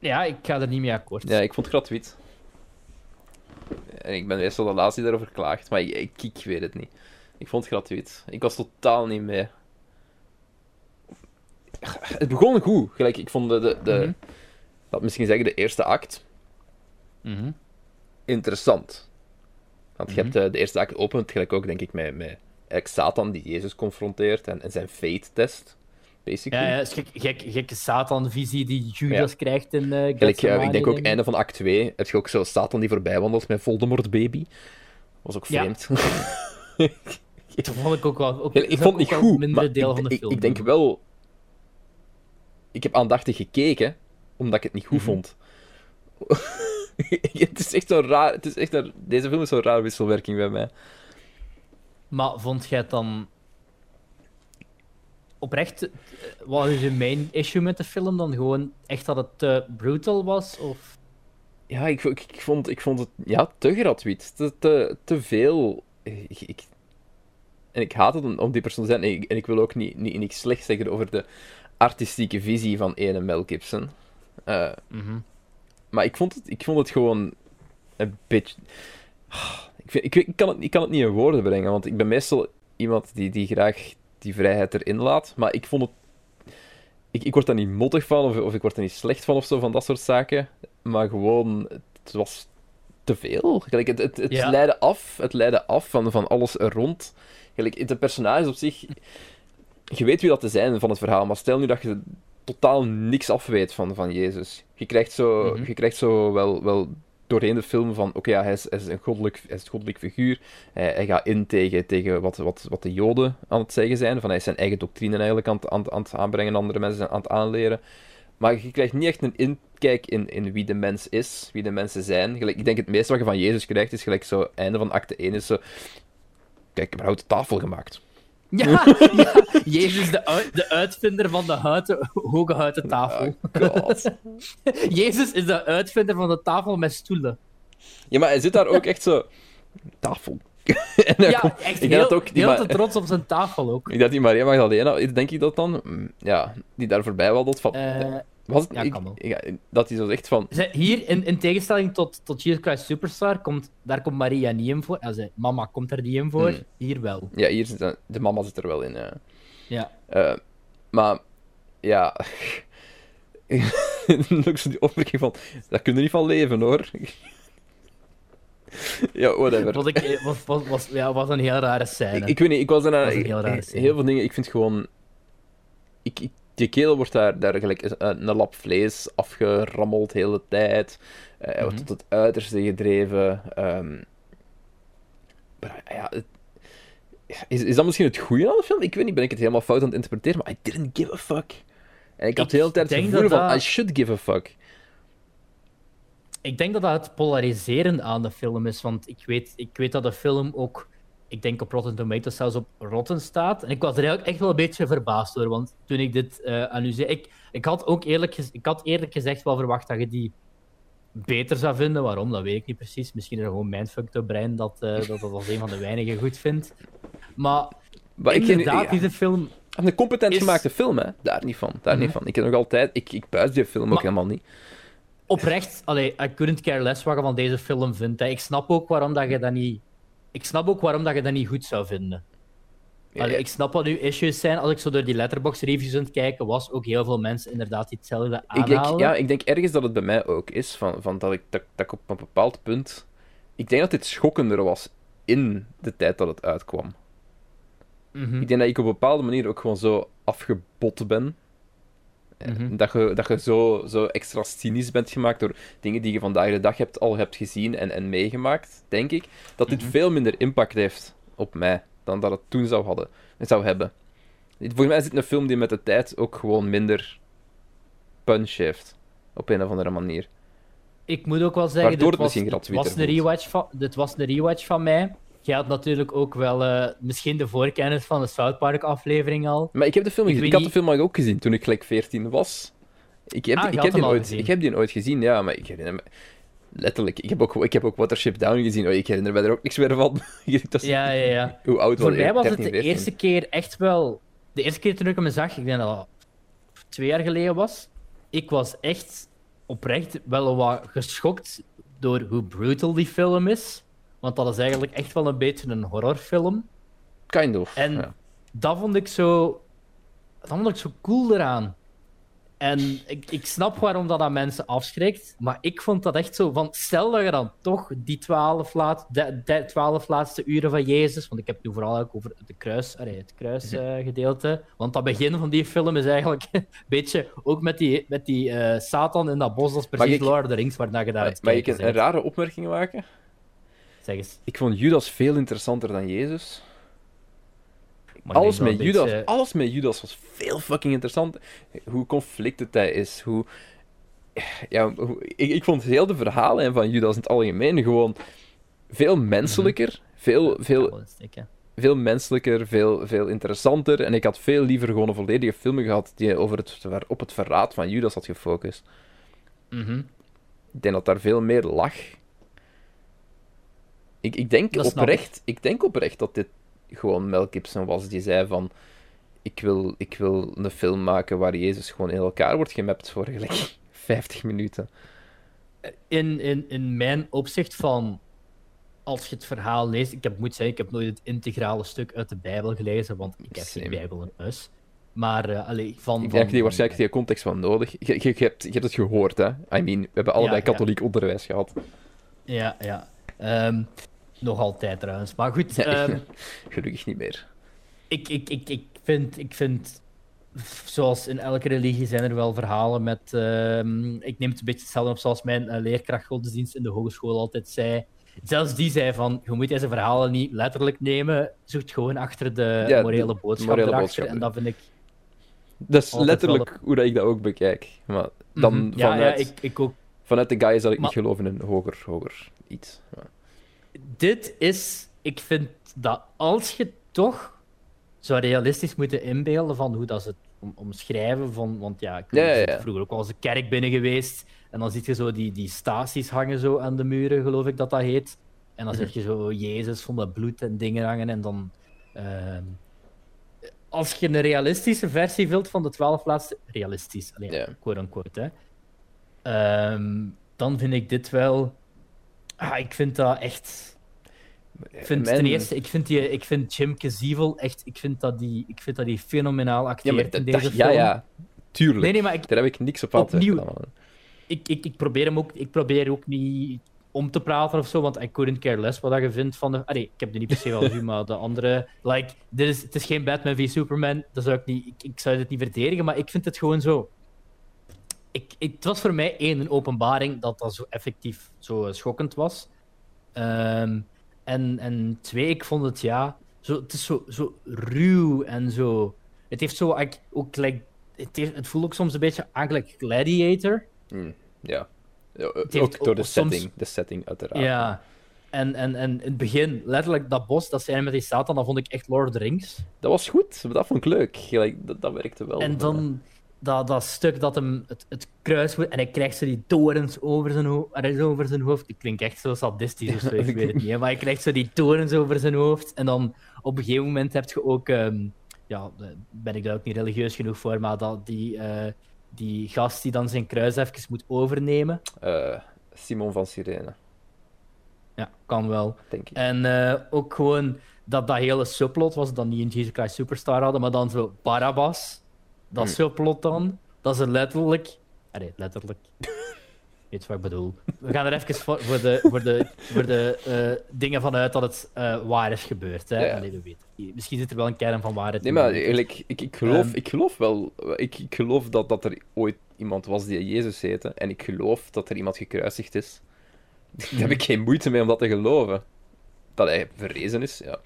Ja, ik ga er niet mee akkoord.
Ja, ik vond het gratuit. En ik ben wel de laatste die daarover klaagt, maar ik, ik, weet het niet. Ik vond het gratuit. Ik was totaal niet mee. Het begon goed. Gelijk, ik vond de, de, de mhm. misschien zeggen, de eerste act
mm
interessant. Want je mhm. hebt eh, de, eerste act opent gelijk ook, denk ik, met, met Satan die Jezus confronteert en, en zijn fate test basically.
Ja, dus gek, gek, gekke Satan-visie die Judas krijgt in uh, Ik
denk ook einde van act 2 heb je ook zo Satan die voorbij wandelt met Voldemort-baby. was ook vreemd.
Ja. *laughs* *laughs* dat vond ik ook wel... Ook, ik vond niet goed, maar deel
ik, van
de film.
Ik, denk wel... Ik heb aandachtig gekeken, omdat ik het niet goed mhm. vond. *laughs* het is echt zo raar... Het is echt deze film is zo'n raar wisselwerking bij mij.
Maar vond jij het dan oprecht, eh, wat is je main issue met de film dan? Gewoon echt dat het te brutal was? Of...
Ja, ik, ik, vond, ik vond het ja, te gratuit. Te, te, te veel. Ik, en ik haat het om, die persoon te zijn. En ik, wil ook niet, niet, slecht zeggen over de artistieke visie van ene Mel Gibson. Eh, mhm. Maar ik vond, het, ik vond het gewoon een beetje. Ah, ik, ik, kan het, ik kan het niet in woorden brengen, want ik ben meestal iemand die, die graag die vrijheid erin laat. Maar ik vond het. Ik, ik word daar niet mottig van, of, of ik word er niet slecht van of zo, van dat soort zaken. Maar gewoon, het was te veel. Gelijk, het het, leidde af, het leidde af van, van alles er rond. Gelijk, de personages op zich. Je weet wie dat te zijn van het verhaal, maar stel nu dat je totaal niks af weet van, van Jezus. Je krijgt zo, mhm. je krijgt zo wel, wel doorheen de film van, oké, ja, hij, is, is een goddelijk, hij is goddelijk figuur. Hij, hij, gaat in tegen, tegen wat, wat, wat de joden aan het zeggen zijn. Van hij is zijn eigen doctrine eigenlijk aan, aan, aan het aanbrengen, andere mensen aan het aanleren. Maar je krijgt niet echt een inkijk in, in wie de mens is, wie de mensen zijn. Gelijk, ik denk het meeste wat je van Jezus krijgt is gelijk zo, einde van acte 1 is zo... Kijk, maar de tafel gemaakt.
*laughs* Ja, Jezus, de, de uitvinder van de hoge houten tafel. Oh God. *laughs* Jezus is de uitvinder van de tafel met stoelen.
Ja, maar hij zit daar ook echt zo... Tafel. *laughs* ja,
echt ik heel, dat ook, trots op zijn tafel ook.
Ik dacht die Maria Magdalena, denk ik dat dan? Ja, die daar voorbij wel van... Eh, was het? Ja, kan wel. dat hij zo echt van...
hier, in, in tegenstelling tot, tot Jesus Christ Superstar, komt, daar komt Maria niet in voor. mama komt er niet in voor, hmm. hier wel.
Ja, hier zit, de mama zit er wel in. Ja.
ja. Eh,
maar, ja... lukt *laughs* zo die opmerking van, daar kun je niet van leven, hoor. *laughs* ja, whatever.
Wat ik, was, was, ja, was een heel rare scène.
Ik, weet niet, ik was, een heel rare scène. Heel veel dingen, ik vind gewoon... ik die keel wordt daar, daar gelijk eh, een, lap vlees afgerammeld de hele tijd. Eh, hij wordt mhm. tot het uiterste gedreven. Ehm, maar ah, ja, is, is dat misschien het goede aan de film? Ik weet niet, ben ik het helemaal fout aan het interpreteren, maar I didn't give a fuck. En ik, had de hele tijd het van, dat... I should give a fuck.
Ik denk dat dat het polariserende aan de film is, want ik weet, ik weet dat de film ook ik denk op Rotten Tomatoes zelfs op Rotten staat. En ik was er eigenlijk echt wel een beetje verbaasd door, want toen ik dit uh, aan Ik, ik had ook eerlijk, ik had eerlijk gezegd wel verwacht dat je die beter zou vinden. Waarom, dat weet ik niet precies. Misschien is er gewoon mijn fucked brein eh, dat, dat als een van de weinigen goed vindt. Maar, inderdaad, ik, ja. film...
Een competent gemaakte film, hè. Daar niet van, daar niet mhm. van. Ik heb nog altijd... Ik, ik buis die film ook helemaal niet
oprecht, allee,
I
couldn't care less wat je van deze film vindt. Ik snap ook waarom dat je dat niet ik snap ook waarom dat je dat niet goed zou vinden. ik snap wat uw issues zijn. Als ik zo door die letterbox reviews aan het kijken was, ook heel veel mensen inderdaad hetzelfde
aanhalen. Ik denk, ja, ik denk ergens dat het bij mij ook is, van, van dat, ik, dat, ik op een bepaald punt... Ik denk dat dit schokkender was in de tijd dat het uitkwam. Mhm. Ik denk dat ik op een bepaalde manier ook gewoon zo afgebot ben. Eh, mhm. Dat je, dat je zo, zo extra cynisch bent gemaakt door dingen die je vandaag de dag hebt, al hebt gezien en, en meegemaakt, denk ik, dat dit mhm. veel minder impact heeft op mij dan dat het toen zou, hadden, zou hebben. Volgens mij is dit een film die met de tijd ook gewoon minder punch heeft. Op een of andere manier.
Ik moet ook wel zeggen, Waardoor dit, was, de rewatch van, dit was de rewatch van mij je had natuurlijk ook wel eh, misschien de voorkennis van de South Park-aflevering al.
Maar ik heb de film, ik, ik had de film ook gezien toen ik gelijk 14 was. Ik heb, ah, ik, heb die ooit, ik heb die ooit gezien, ja, maar ik herinner me... Letterlijk, ik heb, ook, ik heb ook Watership Down gezien. Oh, ik herinner me er ook niks meer van.
*laughs* ja, ja, ja. Hoe oud Voor was mij was het de eerste keer echt wel... De eerste keer toen ik hem zag, ik denk dat dat twee jaar geleden was, ik was echt oprecht wel wat geschokt door hoe brutal die film is. Want dat is eigenlijk echt wel een beetje een horrorfilm.
Kind of. En
dat vond ik zo. Dat vond ik zo cool eraan. En ik, ik snap waarom dat aan mensen afschrikt, maar ik vond dat echt zo van... Stel dat je dan toch die twaalf, laat, de, twaalf laatste uren van Jezus... Want ik heb het nu vooral ook over de kruis, het kruisgedeelte. want dat begin van die film is eigenlijk *laughs* een beetje... Ook met die, met die eh, Satan in dat bos, dat is precies ik, Lord of the Rings waarna je daar...
ik een, een rare opmerking maken?
Zeg eens.
Ik vond Judas veel interessanter dan Jezus. Alles met, Judas, alles met Judas was veel fucking interessant. Hoe conflicted hij is, hoe... Ja, Ik, vond heel de verhalen van Judas in het algemeen gewoon veel mhm. menselijker. Veel, veel, veel menselijker, veel, veel interessanter. En ik had veel liever gewoon een volledige film gehad die over het, op het verraad van Judas had gefocust. Mhm. Ik denk dat daar veel meer lag ik, ik, denk oprecht, ik. denk oprecht dat dit gewoon Mel Gibson was die zei van... Ik wil, ik wil een film maken waar Jezus gewoon in elkaar wordt gemapt voor gelijk 50 *laughs* minuten.
In, in, in mijn opzicht van... Als je het verhaal leest... Ik heb, moet zeggen, ik heb nooit het integrale stuk uit de Bijbel gelezen, want ik heb de Bijbel in huis. Maar uh, allee, van. Ik
denk die waarschijnlijk die context van nodig. Je, je, hebt, je hebt het gehoord, hè? I mean, we hebben allebei katholiek onderwijs gehad.
Ja, ja. Um, nog altijd trouwens. Maar goed. Ehm,
*laughs* gelukkig niet meer.
Ik, ik, ik,
ik,
vind, ik vind, zoals in elke religie, zijn er wel verhalen met. Ehm, ik neem het een beetje hetzelfde op zoals mijn eh, leerkracht godsdienst in de hogeschool altijd zei. Zelfs die zei van, je moet deze verhalen niet letterlijk nemen, zoekt gewoon achter de morele boodschap erachter. en dat vind ik...
Dat is letterlijk hoe dat ik dat ook bekijk. Maar dan mhm. vanuit,
ja, ik, ik
vanuit de guys dat ik niet geloven in hoger, hoger iets. Maar
dit is, ik vind dat als je toch zou realistisch moeten inbeelden van hoe dat ze het om, omschrijven, van, want ja, ik ja, vroeger ook al eens een kerk binnen geweest en dan zie je zo die, die staties hangen zo aan de muren, geloof ik dat dat heet. En dan zeg je zo Jezus van dat bloed en dingen hangen en dan... Ehm, als je een realistische versie wilt van de twaalf laatste... Realistisch, alleen, yeah. quote-unquote, hè. Ehm, dan vind ik dit wel Ah, ik vind dat echt. Ten eerste, ik vind, die, ik vind echt dat Ik, ik vind dat die fenomenaal acteert ja, in deze dat, film. Ja, ja, tuurlijk.
Nee, nee, maar ik, Daar heb ik niks op aan
te ik, ik, ik, probeer hem ook, ik probeer ook niet om te praten of zo, want I couldn't care less wat je vindt van de. Ah, nee, ik heb er niet per se wel gezien, maar de andere. Like, dit is, het is geen Batman v Superman, dat zou ik niet. Ik, ik zou dit niet verdedigen, maar ik vind het gewoon zo ik, het was voor mij één een openbaring dat dat zo effectief zo eh, schokkend was. Ehm, en, en twee, ik vond het ja, zo, het is zo, zo ruw en zo. Het heeft zo ik, ook, like, het, het voelt ook soms een beetje eigenlijk Gladiator.
Hmm, ja, eh, ook door de setting, de setting uiteraard.
Ja, en, en, en in het begin, letterlijk dat bos, dat zij met die Satan, dat vond ik echt Lord of the Rings.
Dat was goed, dat vond ik leuk. dat, dat werkte wel.
En dan dat, dat stuk dat hem het, het kruis moet en hij krijgt ze die torens over zijn, hoofd, over zijn hoofd. ik klinkt echt zo sadistisch of zo, ik *laughs* weet het niet. Maar hij krijgt zo die torens over zijn hoofd. En dan op een gegeven moment heb je ook, um, ja, eh, ben ik daar ook niet religieus genoeg voor, maar dat die, eh, die gast die dan zijn kruis even moet overnemen.
Eh, Simon van Sirene.
Ja, kan wel.
En
ook gewoon dat dat hele subplot was, dat niet in Jesus Christ Superstar hadden, maar dan zo Barabbas dat is hm. plot dan, dat is letterlijk. Nee, letterlijk. *laughs* Weet je wat ik bedoel? We gaan er even voor, voor de, voor de, voor de eh, dingen vanuit dat het eh, waar is gebeurd. Hè? Ja. Allee, we Misschien zit er wel een kern van waarheid
in. Nee, maar eigenlijk, ik, ik, geloof, ehm. ik geloof wel. Ik, ik geloof dat, dat er ooit iemand was die Jezus heette. En ik geloof dat er iemand gekruisigd is. *laughs* Daar heb ik geen moeite mee om dat te geloven. Dat hij verrezen is, ja.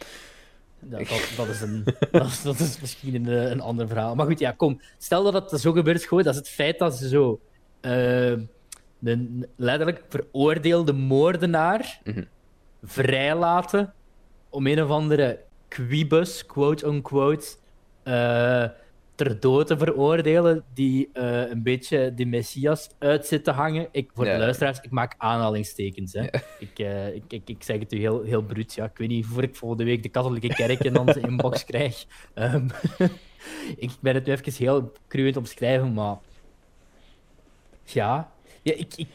Ja, dat, dat, is een, *laughs* dat, is misschien een, eh, een ander verhaal. Maar goed, ja, kom. Stel dat dat zo gebeurt, gewoon, dat is het feit dat ze zo uh, een letterlijk veroordeelde moordenaar mhm. vrijlaten om een of andere quibus, quote-unquote, eh, ter dood te veroordelen die eh, een beetje die messias uit zit te hangen. Ik, voor de luisteraars, ik maak aanhalingstekens. Hè. Ik, eh, ik, ik, ik, zeg het u heel, heel bruut. Ja, ik weet niet voor ik volgende week de katholieke kerk in onze inbox *laughs* krijg. Ehm, *laughs* ik ben het nu even heel cru omschrijven, maar ja. ja ik, ik,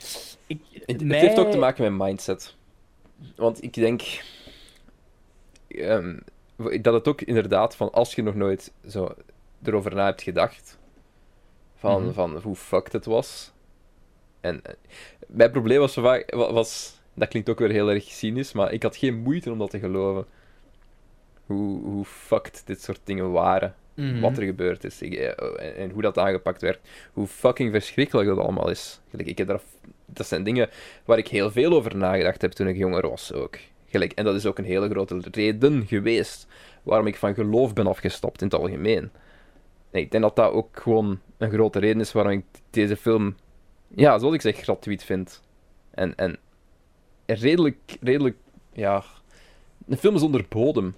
ik, het,
heeft ook te maken met mindset. Want ik denk. Ehm, dat het ook inderdaad van als je nog nooit zo erover na hebt gedacht. Van, mhm. van hoe fucked het was. En eh, mijn probleem was, vaak, was, dat klinkt ook weer heel erg cynisch, maar ik had geen moeite om dat te geloven. Hoe, hoe fucked dit soort dingen waren. Mhm. Wat er gebeurd is eh, oh, en, en, hoe dat aangepakt werd. Hoe fucking verschrikkelijk dat allemaal is. Gelijk, ik heb daar, dat zijn dingen waar ik heel veel over nagedacht heb toen ik jonger was ook. Gelijk, en dat is ook een hele grote reden geweest waarom ik van geloof ben afgestapt in het algemeen nee, ik denk dat dat ook gewoon een grote reden is waarom ik deze film, ja, zoals ik zeg, gratuit vind. En, en redelijk, redelijk, ja, een film zonder bodem.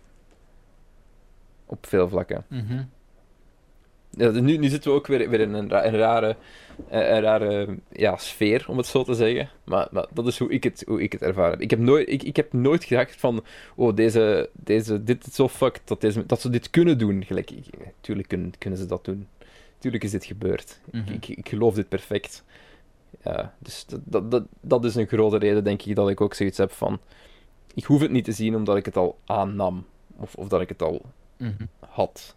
Op veel vlakken.
Mm
ja, dus nu, nu zitten we ook weer, weer in een, een rare, eh, een rare ja, sfeer, om het zo te zeggen. Maar, maar, dat is hoe ik het, hoe ik het ervaar heb. Ik heb nooit, ik, ik heb nooit gedacht van, oh, deze, deze, dit is zo fucked, dat, deze, dat ze dit kunnen doen. Gelijk, tuurlijk kunnen, kunnen ze dat doen. Tuurlijk is dit gebeurd. Mhm. ik, ik, geloof dit perfect. Ja, dus dat, dat, dat, dat is een grote reden, denk ik, dat ik ook zoiets heb van... Ik hoef het niet te zien omdat ik het al aannam. Of, of dat ik het al mhm. had.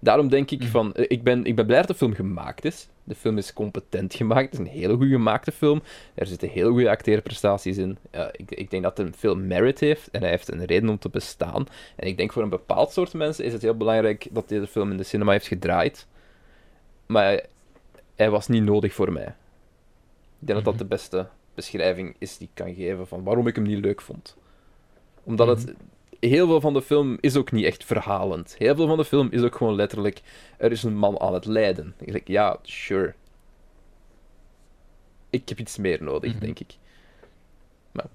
Daarom denk ik mhm. van, eh, ik ben, ik ben blij dat de film gemaakt is. De film is competent gemaakt, het is een hele goed gemaakte film. Er zitten hele goede acteerprestaties in. ik, ik denk dat het veel merit heeft en hij heeft een reden om te bestaan. En ik denk voor een bepaald soort mensen is het heel belangrijk dat deze film in de cinema heeft gedraaid. Maar hij, was niet nodig voor mij. Ik denk dat dat mhm. de beste beschrijving is die ik kan geven van waarom ik hem niet leuk vond. Omdat het mhm heel veel van de film is ook niet echt verhalend. Heel veel van de film is ook gewoon letterlijk... Er is een man aan het lijden. Ik denk, ja, sure. Ik heb iets meer nodig, mhm. denk ik. Maar...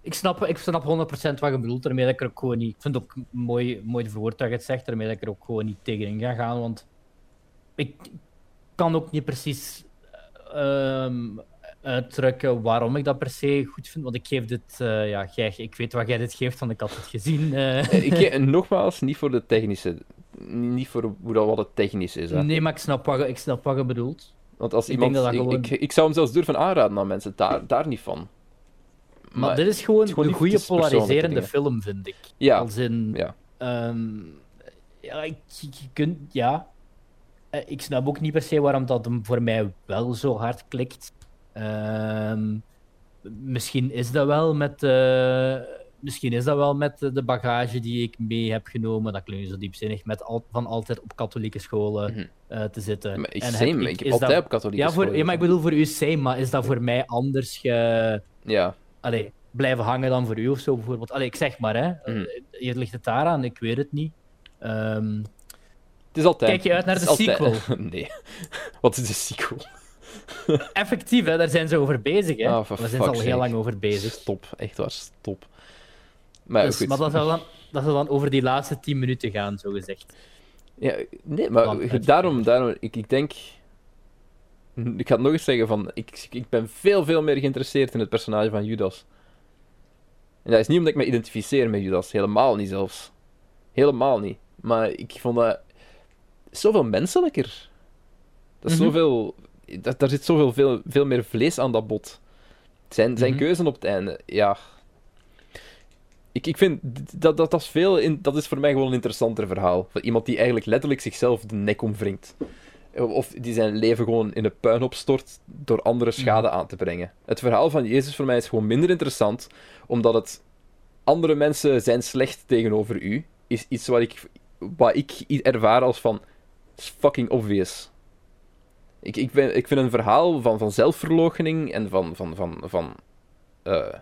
Ik snap, ik snap 100% wat je bedoelt. Daarmee dat ik er ook gewoon niet... Ik vind het ook mooi, mooi verwoord dat je het zegt. Daarmee dat ik er ook gewoon niet tegenin ga gaan. Want ik kan ook niet precies... Ehm, Uitrekken waarom ik dat per se goed vind. Want ik geef dit, eh, ja, ik weet wat jij dit geeft, want ik had het gezien. Uh.
Ik, nogmaals, niet voor de technische. Niet voor hoe dat wat het technisch is.
Nee, maar ik snap wat, ik snap wat je bedoelt. Want als
ik iemand. ik, ik, zou hem zelfs durven aanraden aan mensen, daar, daar niet van.
Maar, dit is gewoon, een goede polariserende film, vind ik. Ja. Als in. Ja. Ehm, ik, ja. Ik snap ook niet per se waarom dat hem voor mij wel zo hard klikt. Ehm, misschien is dat wel met. Eh, misschien is dat wel met de bagage die ik mee heb genomen. Dat klinkt zo diepzinnig. Met al, van altijd op katholieke scholen mhm. eh, te zitten.
Maar ik, en same, heb, ik, heb altijd op katholieke
ja, voor, scholen. Ja, maar ik bedoel voor u same, maar is dat voor mij anders ge...
Ja.
Allee, blijven hangen dan voor u of zo bijvoorbeeld? Allee, ik zeg maar, hè. Mm ligt het daaraan, ik weet het niet. Ehm,
het is altijd...
Kijk je uit naar de sequel?
*laughs* Nee. *laughs* Wat is de sequel?
Effectief, hè, daar zijn ze over bezig. Hè. Oh, daar zijn ze al heel lang over bezig.
Stop, echt waar, stop.
Maar, dus, goed. maar dat, zou dan, dat ze dan over die laatste tien minuten gaan, zo gezegd.
Ja, nee, maar daarom, daarom ik, ik denk. Ik ga het nog eens zeggen: van, ik, ik ben veel, veel meer geïnteresseerd in het personage van Judas. En dat is niet omdat ik me identificeer met Judas, helemaal niet zelfs. Helemaal niet. Maar ik vond dat zoveel menselijker. Dat is mhm. zoveel dat, daar zit zoveel veel, veel meer vlees aan dat bot. Zijn, zijn mhm. keuzen op het einde, ja. Ik, ik vind dat, dat, dat, is veel in, dat is voor mij gewoon een interessanter verhaal. Van iemand die eigenlijk letterlijk zichzelf de nek omwringt. Eh, of die zijn leven gewoon in de puin opstort door andere mhm. schade aan te brengen. Het verhaal van Jezus voor mij is gewoon minder interessant, omdat het andere mensen zijn slecht tegenover u, is iets wat ik, wat ik ervaar als van fucking obvious. Ik, ik, ben, ik vind een verhaal van, van zelfverloochening en van. van, van, van eh, hoe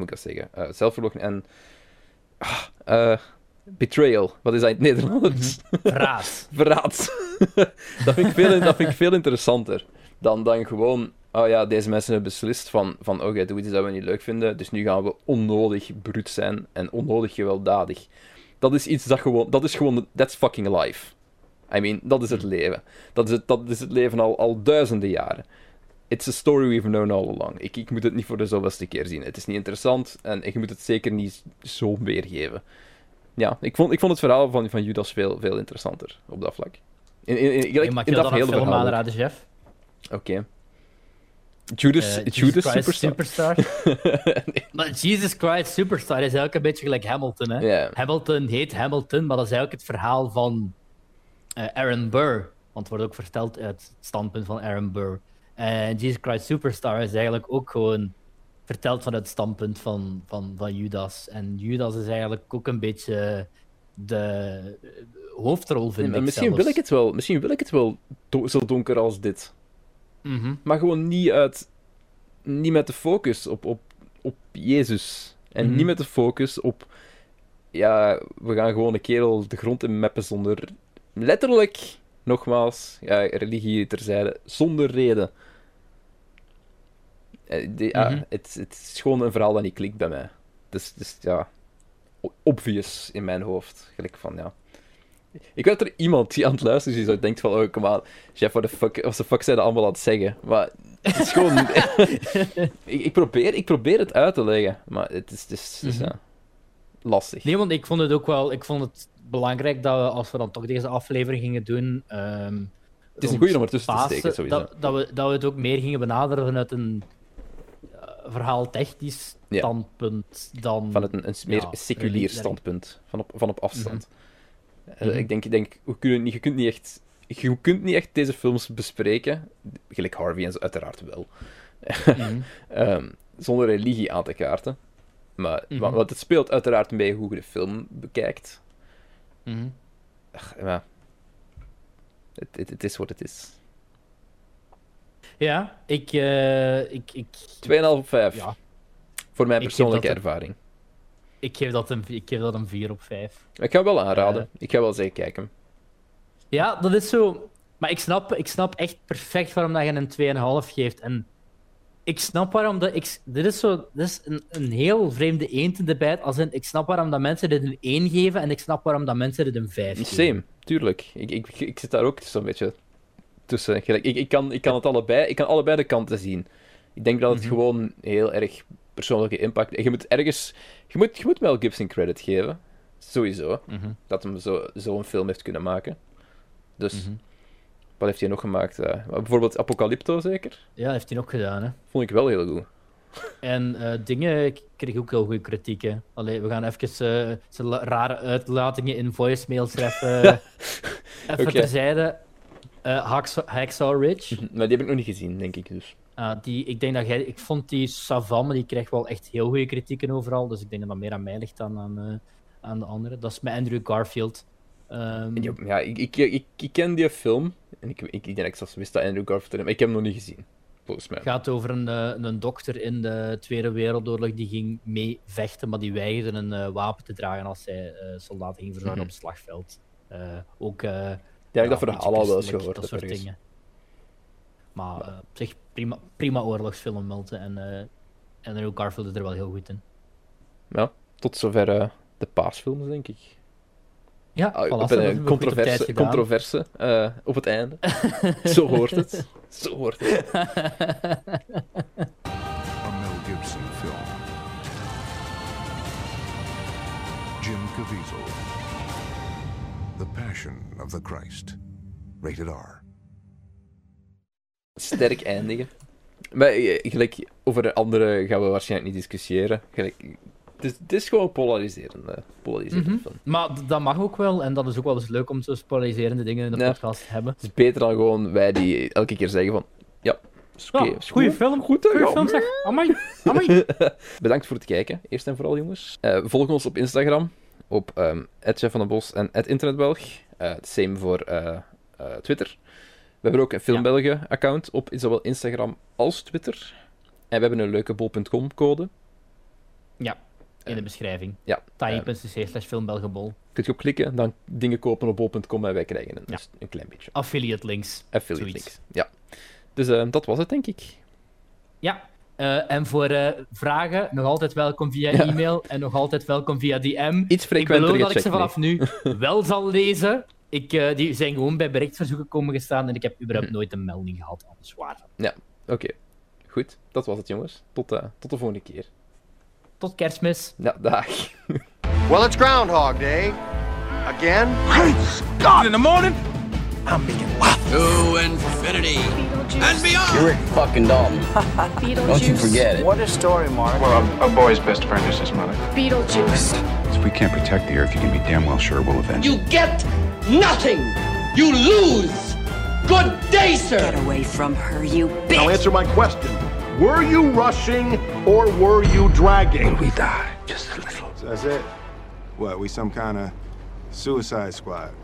moet ik dat zeggen? Uh, zelfverloochening en. Ah, eh, betrayal. Wat is dat in het Nederlands?
Verraad.
*laughs* Verraad. *laughs* dat, vind ik veel, dat vind ik veel interessanter dan, dan gewoon. Oh ja, deze mensen hebben beslist van, van oké, oh, okay, doe iets dat we niet leuk vinden, dus nu gaan we onnodig bruut zijn en onnodig gewelddadig. Dat is iets dat gewoon, dat is gewoon, that's fucking life. I mean, dat is het hmm. leven. Dat is het, dat is het leven al, al duizenden jaren. It's a story we've known all along. Ik, ik moet het niet voor de zoveelste keer zien. Het is niet interessant en ik moet het zeker niet zo weergeven. Ja, ik vond, ik vond het verhaal van, van Judas veel, interessanter op dat vlak. In, in, in, in, in, in dat
hele verhaal. chef.
Oké. Judas, eh, Judas
Christ Superstar. *laughs* Maar Jesus Christ Superstar is eigenlijk beetje gelijk Hamilton.
Hè?
Hamilton heet Hamilton, maar dat is eigenlijk het verhaal van eh, Aaron Burr. Want het wordt ook verteld uit het standpunt van Aaron Burr. En Jesus Christ Superstar is eigenlijk ook gewoon verteld vanuit het standpunt van, van, van Judas. En Judas is eigenlijk ook een beetje de hoofdrol, vind ik
misschien Wil ik het wel, misschien wil ik het wel zo donker als dit. Mhm. Maar gewoon niet, uit, niet met de focus op, op, op Jezus. En mhm. niet met de focus op... Ja, we gaan gewoon een kerel de grond in meppen zonder letterlijk, nogmaals, ja, religie terzijde, zonder reden. Eh, ah, mhm. het, het, is gewoon een verhaal dat niet klikt bij mij. Dus, dus ja, obvious in mijn hoofd. Gelijk van, ja. Ik weet dat er iemand die aan het luisteren is, die denkt van, oh, maar aan, Jeff, what the fuck, de fuck zijn dat allemaal aan het zeggen? Maar het is gewoon... *laughs* *laughs* ik, probeer, ik probeer het uit te leggen, maar het is, dus, dus, het mhm. ja, lastig.
Nee, want ik vond het ook wel... Ik vond het belangrijk dat we, als we dan toch deze aflevering gingen doen. Ehm,
het is een goede om ertussen te steken,
sowieso. Dat, dat, we, dat we het ook meer gingen benaderen vanuit een uh, eh, verhaaltechnisch standpunt dan.
Vanuit een, een meer seculier standpunt, van op, van op mhm. afstand. Eh, mhm. ik denk, ik denk we kunnen niet, je, kunt niet echt, je kunt niet echt deze films bespreken, gelijk Harvey en zo, uiteraard wel, mhm. *laughs* ehm, zonder religie aan te kaarten. Maar, mm Want het speelt uiteraard mee hoe je de film bekijkt. Mm Ach, ja. Het, het, is wat het is.
Ja, ik... Uh, ik, ik...
2,5 op 5. Ja. Voor mijn persoonlijke ervaring.
ik, geef dat een, ik geef 4 op 5.
Ik ga wel aanraden. Eh. ik ga wel zeker kijken.
Ja, dat is zo... Maar ik snap, ik snap echt perfect waarom dat je een 2,5 geeft. En ik snap waarom dat. Ik, dit is, zo, dit is een, een heel vreemde eend in de bijt. Als in, ik snap waarom dat mensen dit een 1 geven en ik snap waarom dat mensen dit een 5
geven.
Same,
tuurlijk. Ik, ik, ik zit daar ook zo'n beetje tussen. Ik, ik, kan, ik, kan het allebei, ik kan allebei de kanten zien. Ik denk dat het mhm. gewoon heel erg persoonlijke impact. Je moet ergens. Je moet, je moet Gibson credit geven. Sowieso. Mhm. Dat hem zo'n zo film heeft kunnen maken. Dus. Mhm. Wat heeft hij nog gemaakt? Eh? bijvoorbeeld Apocalypto, zeker?
Ja, heeft hij ook gedaan. Hè?
Vond ik wel heel goed.
En eh, dingen kreeg ook heel goede kritiek. Hè. Allee, we gaan even eh, zijn rare uitlatingen in voicemails treffen. *laughs* even okay. terzijde. Hacksaw Ridge.
Mhm. Maar die heb ik nog niet gezien, denk ik dus.
Ah, die, ik, denk dat jij, ik vond die Savam, die kreeg wel echt heel goede kritieken overal. Dus ik denk dat dat meer aan mij ligt dan aan, aan de anderen. Dat is met Andrew Garfield.
Ehm, ja, ik, ik, ik, ik, ken die film. En ik, ik, ik denk ik zelfs wist dat Andrew Garfield erin maar ik heb hem nog niet gezien. Volgens mij. Het
gaat over een, eh, een dokter in de Tweede Wereldoorlog die ging mee vechten, maar die weigerde een eh, wapen te dragen als zij eh, soldaten ging verzorgen mhm. op het slagveld. ook, ja, ja, ik
dat de al wel eens gehoord. soort dingen.
Maar op zich, prima, prima oorlogsfilm, Milton. En Andrew Garfield is er wel heel goed in.
Ja, tot zover de paasfilms, denk ik.
Ja, oh, een eh,
controverse, op, controverse uh, op het einde. *laughs* Zo hoort het. Zo hoort het. Een Mel Gibson film. Jim Caviezel. The Passion of the Christ. Rated R. Sterk eindigen. Maar eh, gelijk, over de andere gaan we waarschijnlijk niet discussiëren. Gelijk, het is gewoon polariserende, polariserende mm
Maar dat mag ook wel, en dat is ook wel eens dus leuk om zo'n polariserende dingen in de podcast te hebben. Het is
beter dan gewoon wij die elke keer zeggen van, ja, Okay. goede
film. Goed, goede film zeg. Amai. *laughs* Amai.
Bedankt voor het kijken, eerst en vooral, jongens. Uh, volg ons op Instagram, op um, van den Bos en internetbelg. Uh, same voor eh, Twitter. We hebben ook een Filmbelgen-account op zowel Instagram als Twitter. En we hebben een leuke bol.com-code.
Ja, in de beschrijving.
Ja.
Tiny.cc slash filmbelgebol.
Kun je op klikken, dan dingen kopen op bol.com en wij krijgen een, dus een klein beetje.
Affiliate links.
Affiliate links, ja. Dus eh, dat was het, denk ik.
Ja. Eh, en voor eh, vragen, nog altijd welkom via e-mail en nog altijd welkom via DM.
Iets
frequenter
Ik
beloof dat ik ze vanaf nu *laughs* wel zal lezen. Ik, die zijn gewoon bij berichtverzoeken komen gestaan en ik heb überhaupt mhm. nooit een melding gehad, anders waar.
Ja, oké. Goed, dat was het, jongens. Tot, tot de volgende keer.
Tot kerstmis.
Ja, *laughs* dag. Well, it's Groundhog Day. Again. Great Scott! In the morning, I'm making waffles. To infinity and beyond. You're a fucking dumb. Don't you forget it. What a story, Mark. Well, a, a, boy's best friend is his mother. Beetlejuice. If we can't protect the Earth, you can be damn well sure we'll avenge You get nothing. You lose. Good day, sir. Get away from her, you bitch. Now answer my question. Were you rushing or were you dragging? we die just a little. So that's it. What, we some kind of suicide squad?